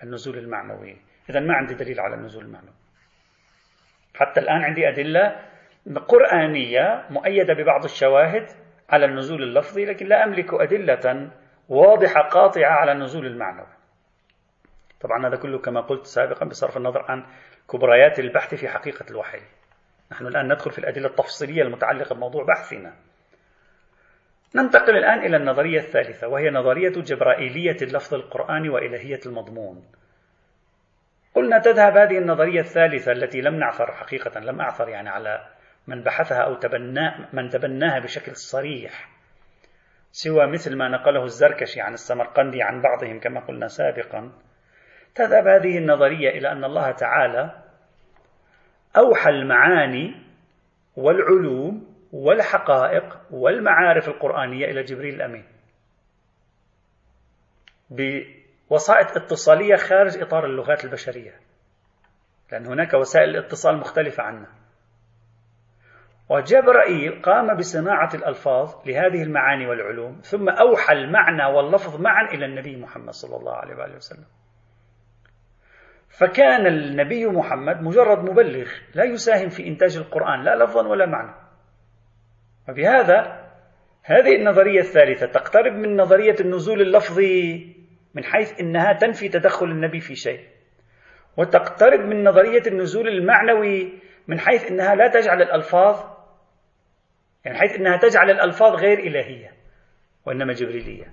A: النزول المعنوي. إذا ما عندي دليل على النزول المعنوي. حتى الآن عندي أدلة قرآنية مؤيدة ببعض الشواهد على النزول اللفظي لكن لا أملك أدلة واضحة قاطعة على النزول المعنوي. طبعا هذا كله كما قلت سابقا بصرف النظر عن كبريات البحث في حقيقة الوحي. نحن الآن ندخل في الأدلة التفصيلية المتعلقة بموضوع بحثنا. ننتقل الآن إلى النظرية الثالثة وهي نظرية جبرائيلية اللفظ القرآني وإلهية المضمون. قلنا تذهب هذه النظرية الثالثة التي لم نعثر حقيقة لم أعثر يعني على من بحثها أو تبنى من تبناها بشكل صريح. سوى مثل ما نقله الزركشي عن السمرقندي عن بعضهم كما قلنا سابقا. تذهب هذه النظرية إلى أن الله تعالى أوحى المعاني والعلوم والحقائق والمعارف القرآنية إلى جبريل الأمين. بوسائط اتصالية خارج إطار اللغات البشرية. لأن هناك وسائل الاتصال مختلفة عنا. وجبرائيل قام بصناعة الألفاظ لهذه المعاني والعلوم ثم أوحى المعنى واللفظ معا إلى النبي محمد صلى الله عليه وآله وسلم. فكان النبي محمد مجرد مبلغ لا يساهم في إنتاج القرآن لا لفظا ولا معنى. وبهذا هذه النظرية الثالثة تقترب من نظرية النزول اللفظي من حيث إنها تنفي تدخل النبي في شيء. وتقترب من نظرية النزول المعنوي من حيث إنها لا تجعل الألفاظ يعني حيث إنها تجعل الألفاظ غير إلهية وإنما جبريلية.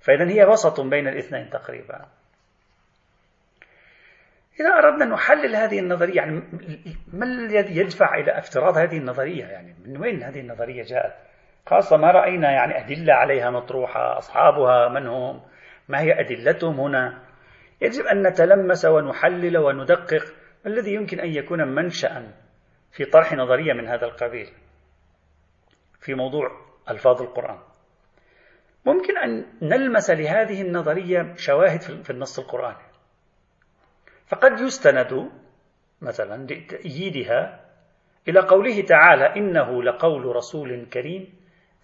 A: فإذا هي وسط بين الاثنين تقريبا. إذا أردنا أن نحلل هذه النظرية يعني ما الذي يدفع إلى افتراض هذه النظرية؟ يعني من وين هذه النظرية جاءت؟ خاصة ما رأينا يعني أدلة عليها مطروحة أصحابها من هم؟ ما هي أدلتهم هنا؟ يجب أن نتلمس ونحلل وندقق ما الذي يمكن أن يكون منشأ في طرح نظرية من هذا القبيل. في موضوع ألفاظ القرآن. ممكن أن نلمس لهذه النظرية شواهد في النص القرآني. فقد يستند مثلا لتأييدها إلى قوله تعالى إنه لقول رسول كريم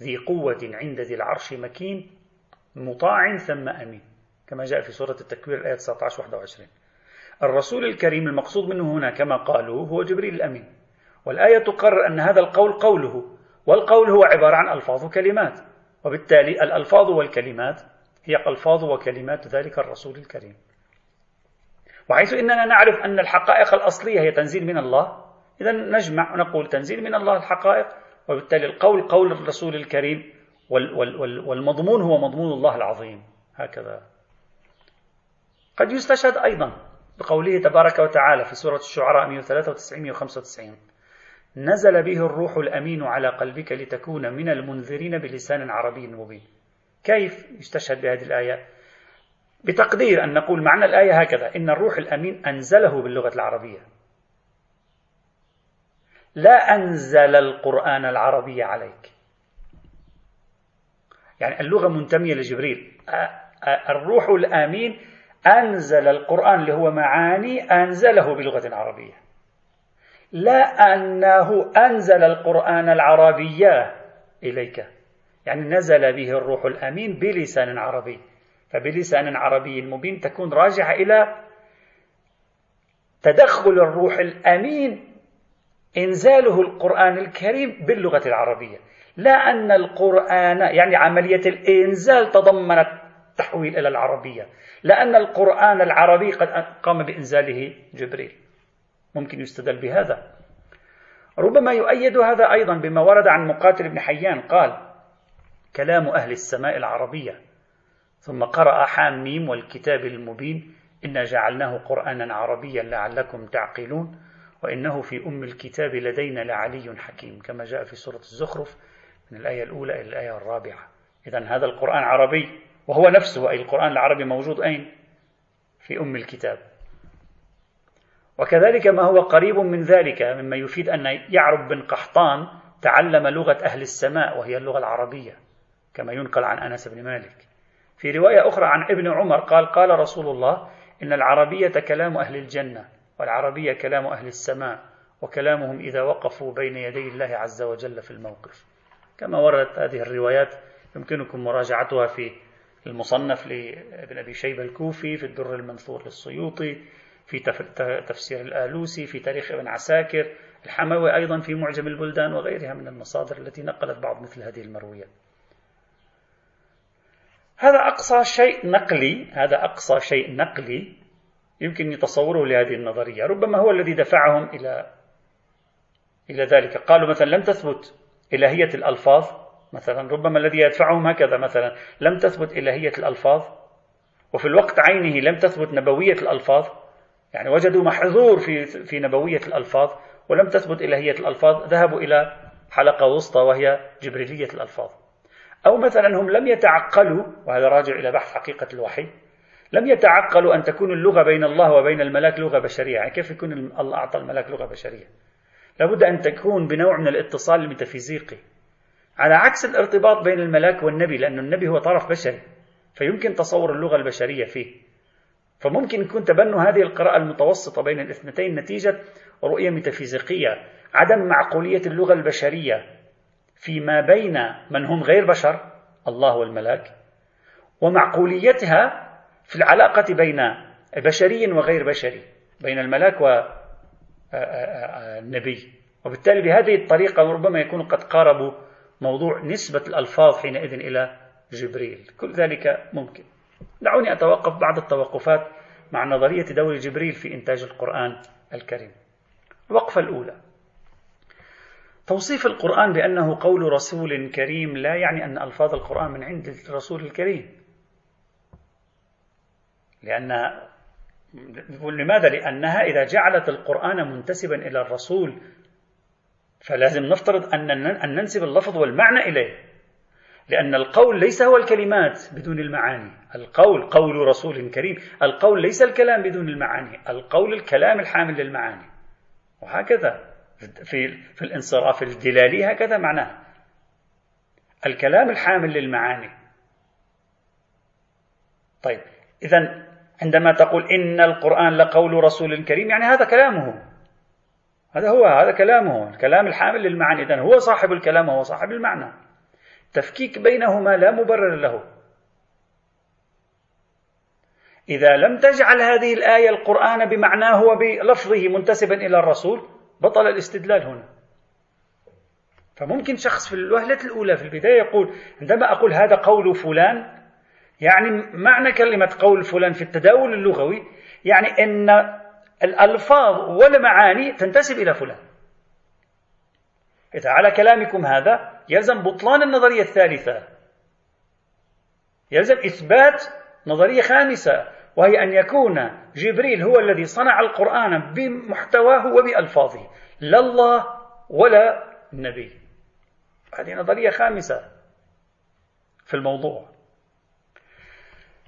A: ذي قوة عند ذي العرش مكين مطاع ثم أمين. كما جاء في سورة التكوير الآية 19 21 الرسول الكريم المقصود منه هنا كما قالوا هو جبريل الأمين. والآية تقرر أن هذا القول قوله. والقول هو عبارة عن ألفاظ وكلمات. وبالتالي الألفاظ والكلمات هي ألفاظ وكلمات ذلك الرسول الكريم. وحيث إننا نعرف أن الحقائق الأصلية هي تنزيل من الله اذا نجمع ونقول تنزيل من الله الحقائق وبالتالي القول قول الرسول الكريم والمضمون هو مضمون الله العظيم. هكذا. قد يستشهد أيضا بقوله تبارك وتعالى في سورة الشعراء 193 195 نزل به الروح الأمين على قلبك لتكون من المنذرين بلسان عربي مبين. كيف يستشهد بهذه الآية؟ بتقدير أن نقول معنى الآية هكذا إن الروح الأمين أنزله باللغة العربية. لا أنزل القرآن العربي عليك. يعني اللغة منتمية لجبريل. الروح الأمين أنزل القرآن اللي هو معاني أنزله بلغة عربية. لا أنه أنزل القرآن العربية إليك. يعني نزل به الروح الأمين بلسان عربي. فبلسان عربي مبين تكون راجعة إلى تدخل الروح الأمين إنزاله القرآن الكريم باللغة العربية. لا أن القرآن يعني عملية الإنزال تضمنت تحويل إلى العربية. لأن القرآن العربي قد قام بإنزاله جبريل. ممكن يستدل بهذا. ربما يؤيد هذا أيضا بما ورد عن مقاتل بن حيان قال كلام أهل السماء العربية. ثم قرأ حاميم والكتاب المبين إنا جعلناه قرآنا عربيا لعلكم تعقلون وإنه في أم الكتاب لدينا لعلي حكيم. كما جاء في سورة الزخرف من الآية الأولى إلى الآية الرابعة. إذا هذا القرآن عربي وهو نفسه أي القرآن العربي موجود أين؟ في أم الكتاب. وكذلك ما هو قريب من ذلك مما يفيد أن يعرب بن قحطان تعلم لغة أهل السماء وهي اللغة العربية كما ينقل عن أنس بن مالك. في رواية أخرى عن ابن عمر قال قال رسول الله إن العربية كلام أهل الجنة والعربية كلام أهل السماء وكلامهم إذا وقفوا بين يدي الله عز وجل في الموقف. كما وردت هذه الروايات يمكنكم مراجعتها في المصنف لابن أبي شيبة الكوفي في الدر المنثور للسيوطي في تفسير الآلوسي في تاريخ ابن عساكر الحموي أيضا في معجم البلدان وغيرها من المصادر التي نقلت بعض مثل هذه المرويات هذا أقصى شيء نقلي هذا أقصى شيء نقلي يمكن يتصوره لهذه النظرية. ربما هو الذي دفعهم إلى إلى ذلك. قالوا مثلا لم تثبت إلهية الألفاظ مثلا ربما الذي يدفعهم هكذا مثلا لم تثبت إلهية الألفاظ وفي الوقت عينه لم تثبت نبوية الألفاظ يعني وجدوا محظور في في نبوية الألفاظ ولم تثبت إلهية الألفاظ ذهبوا إلى حلقة وسطى وهي جبريلية الألفاظ. أو مثلا هم لم يتعقلوا وهذا راجع إلى بحث حقيقة الوحي لم يتعقلوا أن تكون اللغة بين الله وبين الملاك لغة بشرية. يعني كيف يكون الله أعطى الملاك لغة بشرية؟ لابد أن تكون بنوع من الاتصال الميتافيزيقي. على عكس الارتباط بين الملاك والنبي لأن النبي هو طرف بشري فيمكن تصور اللغة البشرية فيه. فممكن يكون تبنوا هذه القراءة المتوسطة بين الاثنتين نتيجة رؤية ميتافيزيقية عدم معقولية اللغة البشرية فيما بين من هم غير بشر الله والملاك ومعقوليتها في العلاقة بين بشري وغير بشري بين الملاك والنبي وبالتالي بهذه الطريقة ربما يكونوا قد قاربوا موضوع نسبة الألفاظ حينئذ إلى جبريل. كل ذلك ممكن. دعوني أتوقف بعض التوقفات مع نظرية دور جبريل في إنتاج القرآن الكريم. الوقفة الأولى. توصيف القرآن بأنه قول رسول كريم لا يعني أن ألفاظ القرآن من عند الرسول الكريم. لأن لماذا؟ لأنها إذا جعلت القرآن منتسبا إلى الرسول فلازم نفترض أن ننسب اللفظ والمعنى إليه. لأن القول ليس هو الكلمات بدون المعاني. القول قول رسول كريم. القول ليس الكلام بدون المعاني. القول الكلام الحامل للمعاني. وهكذا. في في الانصراف الدلالي هكذا معناه. الكلام الحامل للمعاني. طيب. إذا عندما تقول إن القرآن لقول رسول كريم يعني هذا كلامه. هذا هو هذا كلامه. الكلام الحامل للمعاني. إذا هو صاحب الكلام وهو صاحب المعنى. تفكيك بينهما لا مبرر له. إذا لم تجعل هذه الآية القرآن بمعناه وبلفظه منتسبا إلى الرسول بطل الاستدلال هنا. فممكن شخص في الوهلة الأولى في البداية يقول عندما أقول هذا قول فلان يعني معنى كلمة قول فلان في التداول اللغوي يعني أن الألفاظ والمعاني تنتسب إلى فلان. إذا على كلامكم هذا يلزم بطلان النظرية الثالثة. يلزم إثبات نظرية خامسة وهي أن يكون جبريل هو الذي صنع القرآن بمحتواه وبألفاظه. لا الله ولا النبي. هذه نظرية خامسة في الموضوع.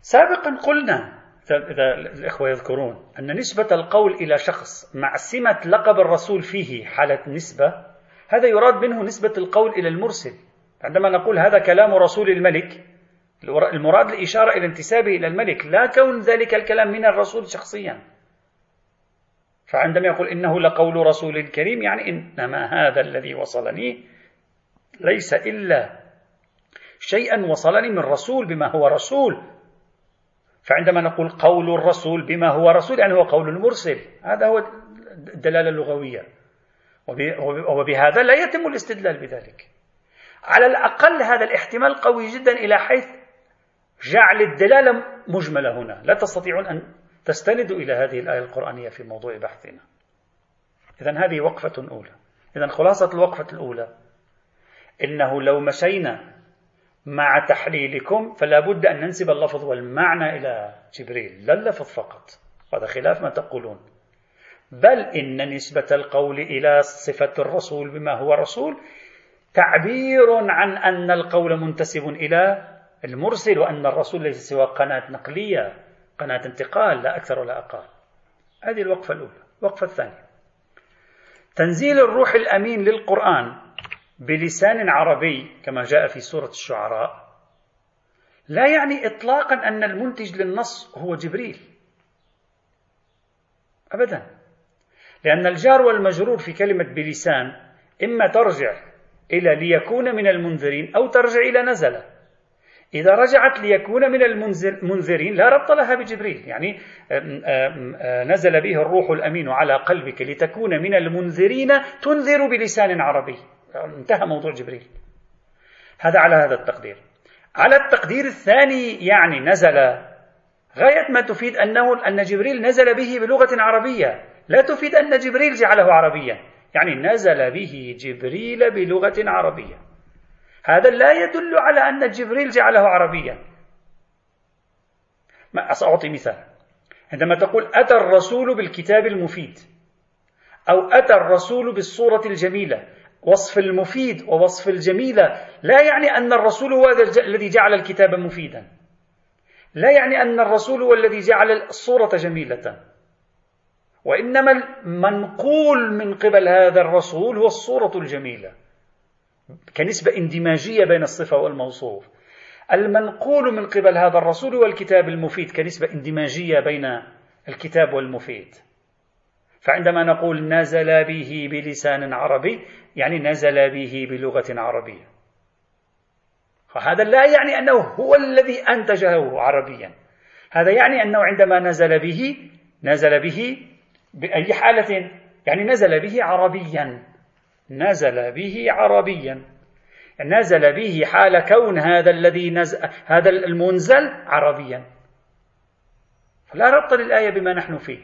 A: سابقا قلنا إذا الإخوة يذكرون أن نسبة القول إلى شخص مع سمة لقب الرسول فيه حالة نسبة هذا يراد منه نسبة القول إلى المرسل. عندما نقول هذا كلام رسول الملك المراد الإشارة إلى انتسابه إلى الملك لا كون ذلك الكلام من الرسول شخصيا. فعندما يقول إنه لقول رسول كريم يعني إنما هذا الذي وصلني ليس إلا شيئا وصلني من رسول بما هو رسول. فعندما نقول قول الرسول بما هو رسول يعني هو قول المرسل. هذا هو الدلالة اللغوية. وبهذا لا يتم الاستدلال بذلك. على الأقل هذا الاحتمال قوي جدا إلى حيث جعل الدلالة مجملة هنا. لا تستطيعون أن تستندوا إلى هذه الآية القرآنية في موضوع بحثنا. إذا هذه وقفة أولى. إذا خلاصة الوقفة الأولى. إنه لو مشينا مع تحليلكم فلا بد أن ننسب اللفظ والمعنى إلى جبريل لا اللفظ فقط. هذا خلاف ما تقولون. بل إن نسبة القول إلى صفة الرسول بما هو رسول تعبير عن أن القول منتسب إلى المرسل وأن الرسول ليس سوى قناة نقلية قناة انتقال لا أكثر ولا أقل. هذه الوقفة الأولى. الوقفة الثانية. تنزيل الروح الأمين للقرآن بلسان عربي كما جاء في سورة الشعراء لا يعني إطلاقا أن المنتج للنص هو جبريل. أبدا. لأن الجار والمجرور في كلمة بلسان إما ترجع إلى ليكون من المنذرين أو ترجع إلى نزل إذا رجعت ليكون من المنذرين لا ربط لها بجبريل. يعني نزل به الروح الأمين على قلبك لتكون من المنذرين تنذر بلسان عربي. انتهى موضوع جبريل. هذا على هذا التقدير. على التقدير الثاني يعني نزل غاية ما تفيد أنه أن جبريل نزل به بلغة عربية. لا تفيد أن جبريل جعله عربيا. يعني نزل به جبريل بلغة عربية. هذا لا يدل على أن جبريل جعله عربيا. ما سأعطي مثال. عندما تقول أتى الرسول بالكتاب المفيد أو أتى الرسول بالصورة الجميلة وصف المفيد ووصف الجميلة لا يعني أن الرسول هو الذي جعل الكتاب مفيدا. لا يعني أن الرسول هو الذي جعل الصورة جميلة. وإنما المنقول من قبل هذا الرسول هو الصورة الجميلة كنسبة اندماجية بين الصفة والموصوف. المنقول من قبل هذا الرسول هو الكتاب المفيد كنسبة اندماجية بين الكتاب والمفيد. فعندما نقول نزل به بلسان عربي يعني نزل به بلغة عربية. وهذا لا يعني أنه هو الذي أنتجه عربيا. هذا يعني أنه عندما نزل به نزل به بأي حالة؟ يعني نزل به عربيا. نزل به عربيا. نزل به حال كون هذا الذي نزل هذا المنزل عربيا. فلا ربط للآية بما نحن فيه.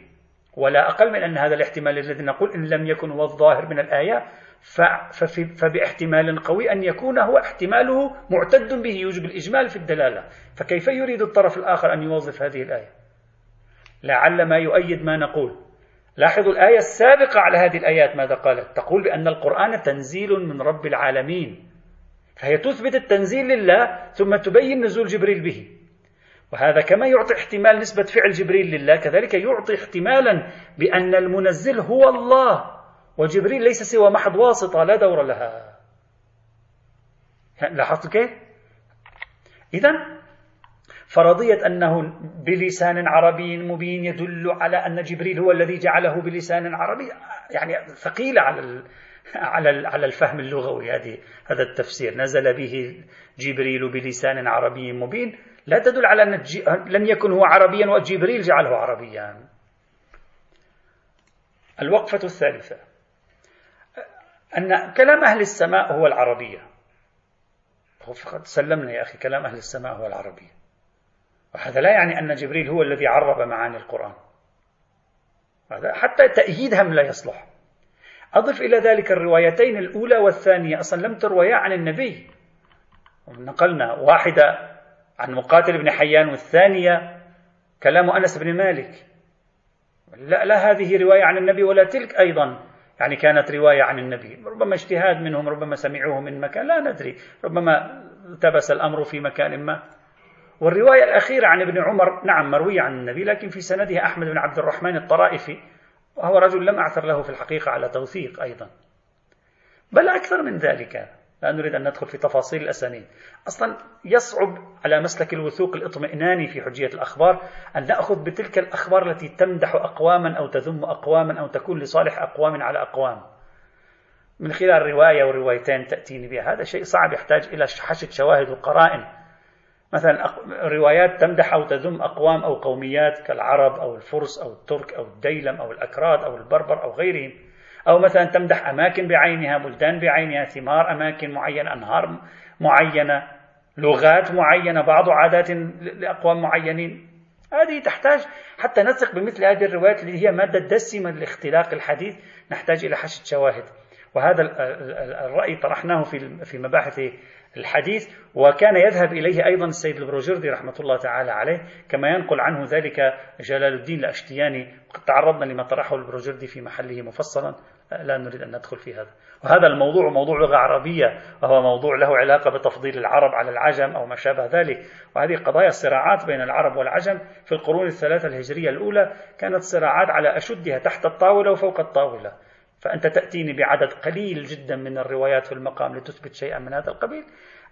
A: ولا أقل من أن هذا الاحتمال الذي نقول إن لم يكن هو الظاهر من الآية فباحتمال قوي أن يكون هو احتماله معتد به. يوجب الإجمال في الدلالة. فكيف يريد الطرف الآخر أن يوظف هذه الآية؟ لعل ما يؤيد ما نقول. لاحظوا الآية السابقة على هذه الآيات ماذا قالت؟ تقول بأن القرآن تنزيل من رب العالمين. فهي تثبت التنزيل لله ثم تبين نزول جبريل به. وهذا كما يعطي احتمال نسبة فعل جبريل لله كذلك يعطي احتمالا بأن المنزل هو الله وجبريل ليس سوى محض واسطة لا دور لها. لاحظت كيف؟ إذا فرضية أنه بلسان عربي مبين يدل على أن جبريل هو الذي جعله بلسان عربي. يعني ثقيلة على على على الفهم اللغوي هذه هذا التفسير. نزل به جبريل بلسان عربي مبين. لا تدل على أن لم يكن هو عربيا وجبريل جعله عربيا. الوقفة الثالثة. أن كلام أهل السماء هو العربية. فقد سلمنا يا أخي كلام أهل السماء هو العربية. وهذا لا يعني أن جبريل هو الذي عرب معاني القرآن. هذا حتى تأييدهم لا يصلح. أضف إلى ذلك الروايتين الأولى والثانية. أصلا لم ترويا عن النبي. نقلنا واحدة عن مقاتل بن حيان والثانية كلام أنس بن مالك. لا, لا هذه رواية عن النبي ولا تلك أيضا. يعني كانت رواية عن النبي. ربما اجتهاد منهم ربما سمعوه من مكان. لا ندري. ربما التبس الأمر في مكان ما. والرواية الأخيرة عن ابن عمر نعم مروية عن النبي لكن في سندها أحمد بن عبد الرحمن الطرائفي وهو رجل لم أعثر له في الحقيقة على توثيق أيضا. بل أكثر من ذلك لا نريد أن ندخل في تفاصيل الأسانيد. أصلا يصعب على مسلك الوثوق الاطمئناني في حجية الأخبار أن نأخذ بتلك الأخبار التي تمدح أقواما أو تذم أقواما أو تكون لصالح أقوام على أقوام. من خلال رواية وروايتين تأتيني بها. هذا شيء صعب يحتاج إلى حشد شواهد وقرائن مثلا روايات تمدح أو تذم أقوام أو قوميات كالعرب أو الفرس أو الترك أو الديلم أو الأكراد أو البربر أو غيرهم. أو مثلا تمدح أماكن بعينها بلدان بعينها ثمار أماكن معينة أنهار معينة لغات معينة بعض عادات لأقوام معينين. هذه تحتاج حتى نثق بمثل هذه الروايات اللي هي مادة دسمة لاختلاق الحديث. نحتاج إلى حشد شواهد. وهذا الرأي طرحناه في في مباحث الحديث وكان يذهب إليه أيضا السيد البروجردي رحمة الله تعالى عليه كما ينقل عنه ذلك جلال الدين الأشتياني. وقد تعرضنا لما طرحه البروجردي في محله مفصلا لا نريد أن ندخل في هذا. وهذا الموضوع موضوع لغة عربية وهو موضوع له علاقة بتفضيل العرب على العجم أو ما شابه ذلك. وهذه قضايا صراعات بين العرب والعجم في القرون الثلاثة الهجرية الأولى كانت صراعات على أشدها تحت الطاولة وفوق الطاولة. فأنت تأتيني بعدد قليل جدا من الروايات في المقام لتثبت شيئا من هذا القبيل.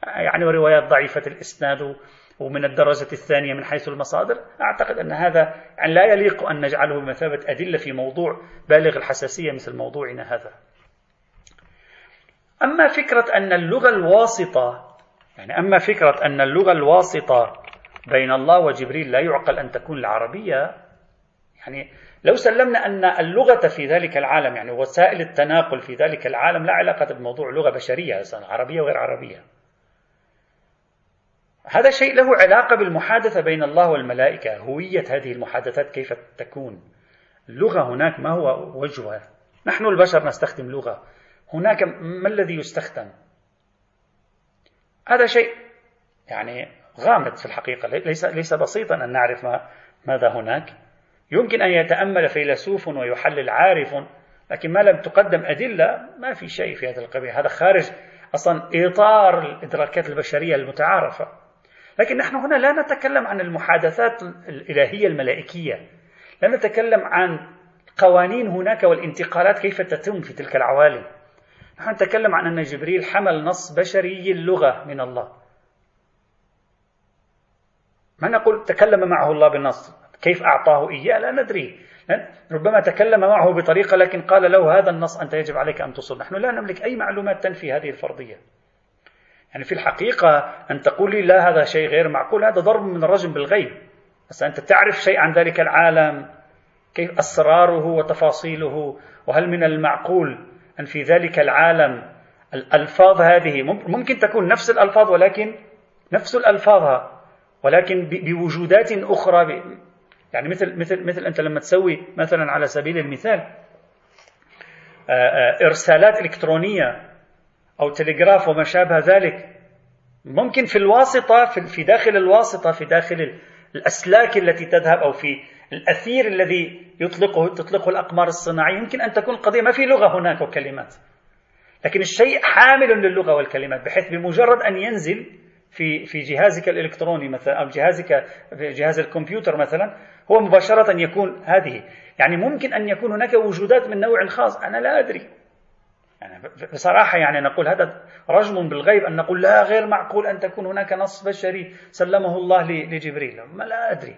A: يعني روايات ضعيفة الإسناد ومن الدرجة الثانية من حيث المصادر. أعتقد أن هذا يعني لا يليق أن نجعله بمثابة أدلة في موضوع بالغ الحساسية مثل موضوعنا هذا. أما فكرة أن اللغة الواسطة يعني أما فكرة أن اللغة الواسطة بين الله وجبريل لا يعقل أن تكون العربية يعني لو سلمنا أن اللغة في ذلك العالم يعني وسائل التناقل في ذلك العالم لا علاقة بموضوع لغة بشرية عربية وغير عربية. هذا شيء له علاقة بالمحادثة بين الله والملائكة. هوية هذه المحادثات كيف تكون؟ اللغة هناك ما هو وجهها؟ نحن البشر نستخدم لغة. هناك ما الذي يستخدم؟ هذا شيء يعني غامض في الحقيقة. ليس ليس بسيطا أن نعرف ما ماذا هناك. يمكن أن يتأمل فيلسوف ويحلل عارف لكن ما لم تقدم أدلة ما في شيء في هذا القبيل. هذا خارج أصلا إطار الإدراكات البشرية المتعارفة. لكن نحن هنا لا نتكلم عن المحادثات الإلهية الملائكية. لا نتكلم عن قوانين هناك والانتقالات كيف تتم في تلك العوالم. نحن نتكلم عن أن جبريل حمل نص بشري اللغة من الله. ما نقول تكلم معه الله بالنص؟ كيف أعطاه إياه؟ لا ندري. ربما تكلم معه بطريقة لكن قال له هذا النص أنت يجب عليك أن تصل نحن لا نملك أي معلومات تنفي هذه الفرضية. يعني في الحقيقة أن تقول لي لا هذا شيء غير معقول هذا ضرب من الرجم بالغيب. بس أنت تعرف شيء عن ذلك العالم؟ كيف أسراره وتفاصيله؟ وهل من المعقول أن في ذلك العالم الألفاظ هذه؟ ممكن تكون نفس الألفاظ ولكن نفس الألفاظ ولكن بوجودات أخرى يعني مثل مثل مثل أنت لما تسوي مثلا على سبيل المثال إرسالات إلكترونية أو تلغراف وما شابه ذلك ممكن في الواسطة في داخل الواسطة في داخل الأسلاك التي تذهب أو في الأثير الذي يطلقه تطلقه الأقمار الصناعية يمكن أن تكون القضية ما في لغة هناك وكلمات. لكن الشيء حامل للغة والكلمات بحيث بمجرد أن ينزل في في جهازك الإلكتروني مثلا أو جهازك في جهاز الكمبيوتر مثلا هو مباشرة يكون هذه. يعني ممكن أن يكون هناك وجودات من نوع خاص. أنا لا أدري. يعني بصراحة يعني نقول هذا رجم بالغيب أن نقول لا غير معقول أن تكون هناك نص بشري سلمه الله لجبريل. ما لا أدري.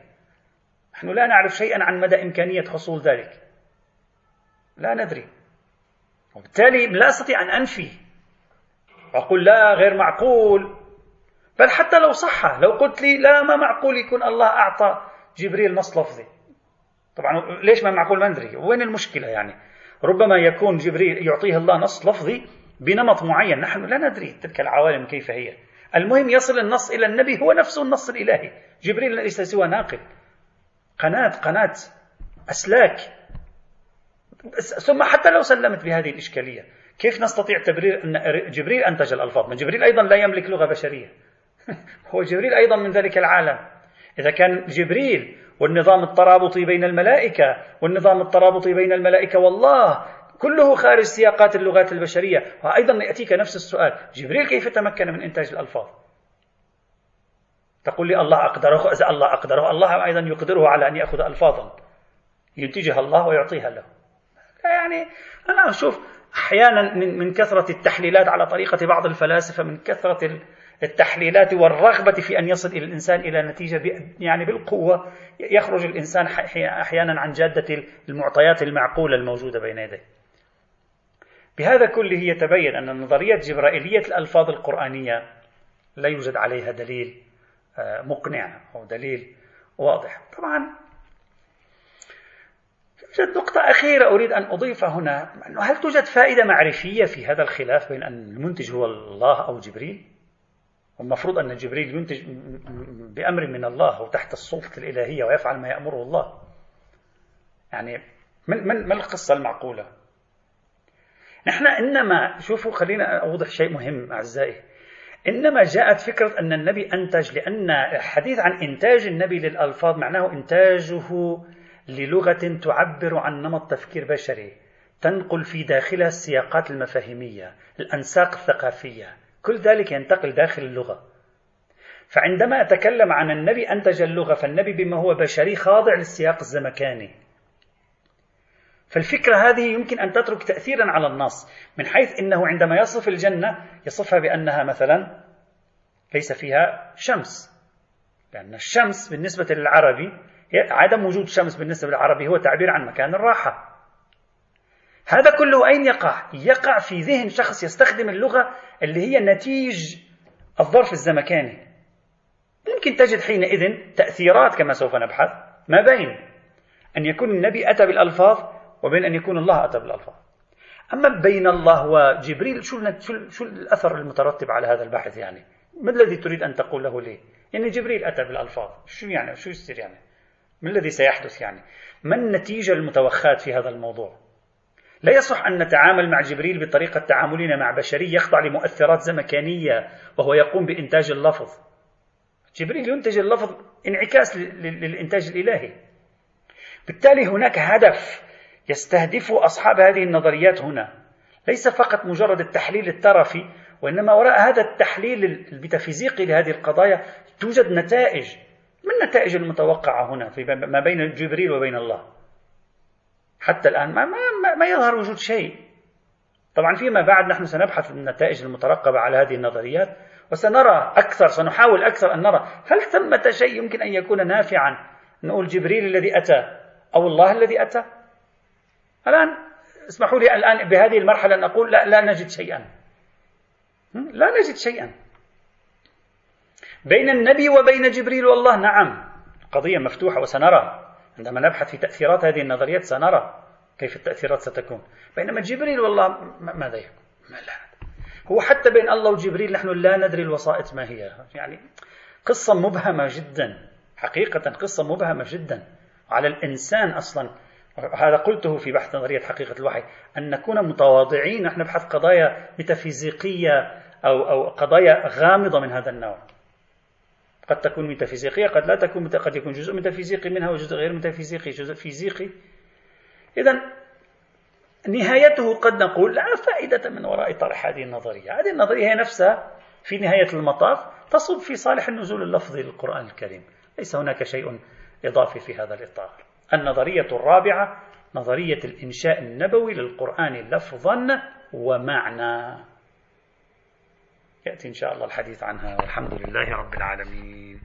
A: نحن لا نعرف شيئا عن مدى إمكانية حصول ذلك. لا ندري. وبالتالي لا أستطيع أن أنفي وأقول لا غير معقول. بل حتى لو صح لو قلت لي لا ما معقول يكون الله أعطى جبريل نص لفظي. طبعا ليش ما معقول ما ندري؟ وين المشكلة يعني؟ ربما يكون جبريل يعطيه الله نص لفظي بنمط معين. نحن لا ندري تلك العوالم كيف هي. المهم يصل النص إلى النبي هو نفسه النص الإلهي. جبريل ليس سوى ناقل قناة قناة أسلاك. ثم حتى لو سلمت بهذه الإشكالية كيف نستطيع تبرير أن جبريل أنتج الألفاظ؟ من جبريل أيضا لا يملك لغة بشرية. هو جبريل أيضا من ذلك العالم. إذا كان جبريل والنظام الترابطي بين الملائكة والنظام الترابطي بين الملائكة والله كله خارج سياقات اللغات البشرية. وأيضا يأتيك نفس السؤال جبريل كيف تمكن من إنتاج الألفاظ؟ تقول لي الله أقدره إذا الله أقدره الله أيضا يقدره على أن يأخذ ألفاظا ينتجها الله ويعطيها له. يعني أنا أشوف أحيانا من, كثرة التحليلات على طريقة بعض الفلاسفة من كثرة التحليلات والرغبة في أن يصل إلى الإنسان إلى نتيجة يعني بالقوة. يخرج الإنسان أحيانا عن جادة المعطيات المعقولة الموجودة بين يديه. بهذا كله يتبين أن نظرية جبرائيلية الألفاظ القرآنية لا يوجد عليها دليل آه، مقنع أو دليل واضح. طبعا يوجد نقطة أخيرة أريد أن أضيفها هنا هل توجد فائدة معرفية في هذا الخلاف بين أن المنتج هو الله أو جبريل؟ والمفروض أن جبريل ينتج بأمر من الله وتحت السلطة الإلهية ويفعل ما يأمره الله. يعني من ما القصة المعقولة؟ نحن إنما شوفوا خلينا أوضح شيء مهم أعزائي. إنما جاءت فكرة أن النبي أنتج لأن الحديث عن إنتاج النبي للألفاظ معناه إنتاجه للغة تعبر عن نمط تفكير بشري تنقل في داخلها السياقات المفاهيمية الأنساق الثقافية. كل ذلك ينتقل داخل اللغة. فعندما أتكلم عن النبي أنتج اللغة فالنبي بما هو بشري خاضع للسياق الزمكاني. فالفكرة هذه يمكن أن تترك تأثيرا على النص من حيث أنه عندما يصف الجنة يصفها بأنها مثلا ليس فيها شمس. لأن الشمس بالنسبة للعربي عدم وجود شمس بالنسبة للعربي هو تعبير عن مكان الراحة. هذا كله أين يقع؟ يقع في ذهن شخص يستخدم اللغة اللي هي نتيج الظرف الزمكاني ممكن تجد حينئذ تأثيرات كما سوف نبحث ما بين أن يكون النبي أتى بالألفاظ وبين أن يكون الله أتى بالألفاظ أما بين الله وجبريل شو شو الأثر المترتب على هذا البحث يعني؟ ما الذي تريد أن تقوله لي؟ يعني جبريل أتى بالألفاظ شو يعني شو يصير يعني؟ ما الذي سيحدث يعني؟ ما النتيجة المتوخاة في هذا الموضوع؟ لا يصح أن نتعامل مع جبريل بطريقة تعاملنا مع بشري يخضع لمؤثرات زمكانية وهو يقوم بإنتاج اللفظ. جبريل ينتج اللفظ انعكاس للإنتاج الإلهي. بالتالي هناك هدف يستهدف أصحاب هذه النظريات هنا. ليس فقط مجرد التحليل الترفي وإنما وراء هذا التحليل الميتافيزيقي لهذه القضايا توجد نتائج. ما النتائج المتوقعة هنا في ما بين جبريل وبين الله؟ حتى الآن ما, ما, ما يظهر وجود شيء. طبعا فيما بعد نحن سنبحث النتائج المترقبة على هذه النظريات وسنرى أكثر سنحاول أكثر أن نرى هل ثمة شيء يمكن أن يكون نافعا. نقول جبريل الذي أتى أو الله الذي أتى. الآن اسمحوا لي الآن بهذه المرحلة أن أقول لا, لا نجد شيئا. لا نجد شيئا. بين النبي وبين جبريل والله نعم. قضية مفتوحة وسنرى. عندما نبحث في تأثيرات هذه النظريات سنرى كيف التأثيرات ستكون. بينما جبريل والله ماذا يكون؟ لا. هو حتى بين الله وجبريل نحن لا ندري الوسائط ما هي. يعني قصة مبهمة جدا. حقيقة قصة مبهمة جدا على الإنسان أصلا. هذا قلته في بحث نظرية حقيقة الوحي. أن نكون متواضعين نحن نبحث قضايا ميتافيزيقية أو أو قضايا غامضة من هذا النوع. قد تكون ميتافيزيقية قد لا تكون قد يكون جزء ميتافيزيقي منها وجزء غير ميتافيزيقي جزء فيزيقي. إذا نهايته قد نقول لا فائدة من وراء طرح هذه النظرية. هذه النظرية هي نفسها في نهاية المطاف تصب في صالح النزول اللفظي للقرآن الكريم. ليس هناك شيء إضافي في هذا الإطار. النظرية الرابعة نظرية الإنشاء النبوي للقرآن لفظا ومعنى. يأتي إن شاء الله الحديث عنها. والحمد لله رب العالمين.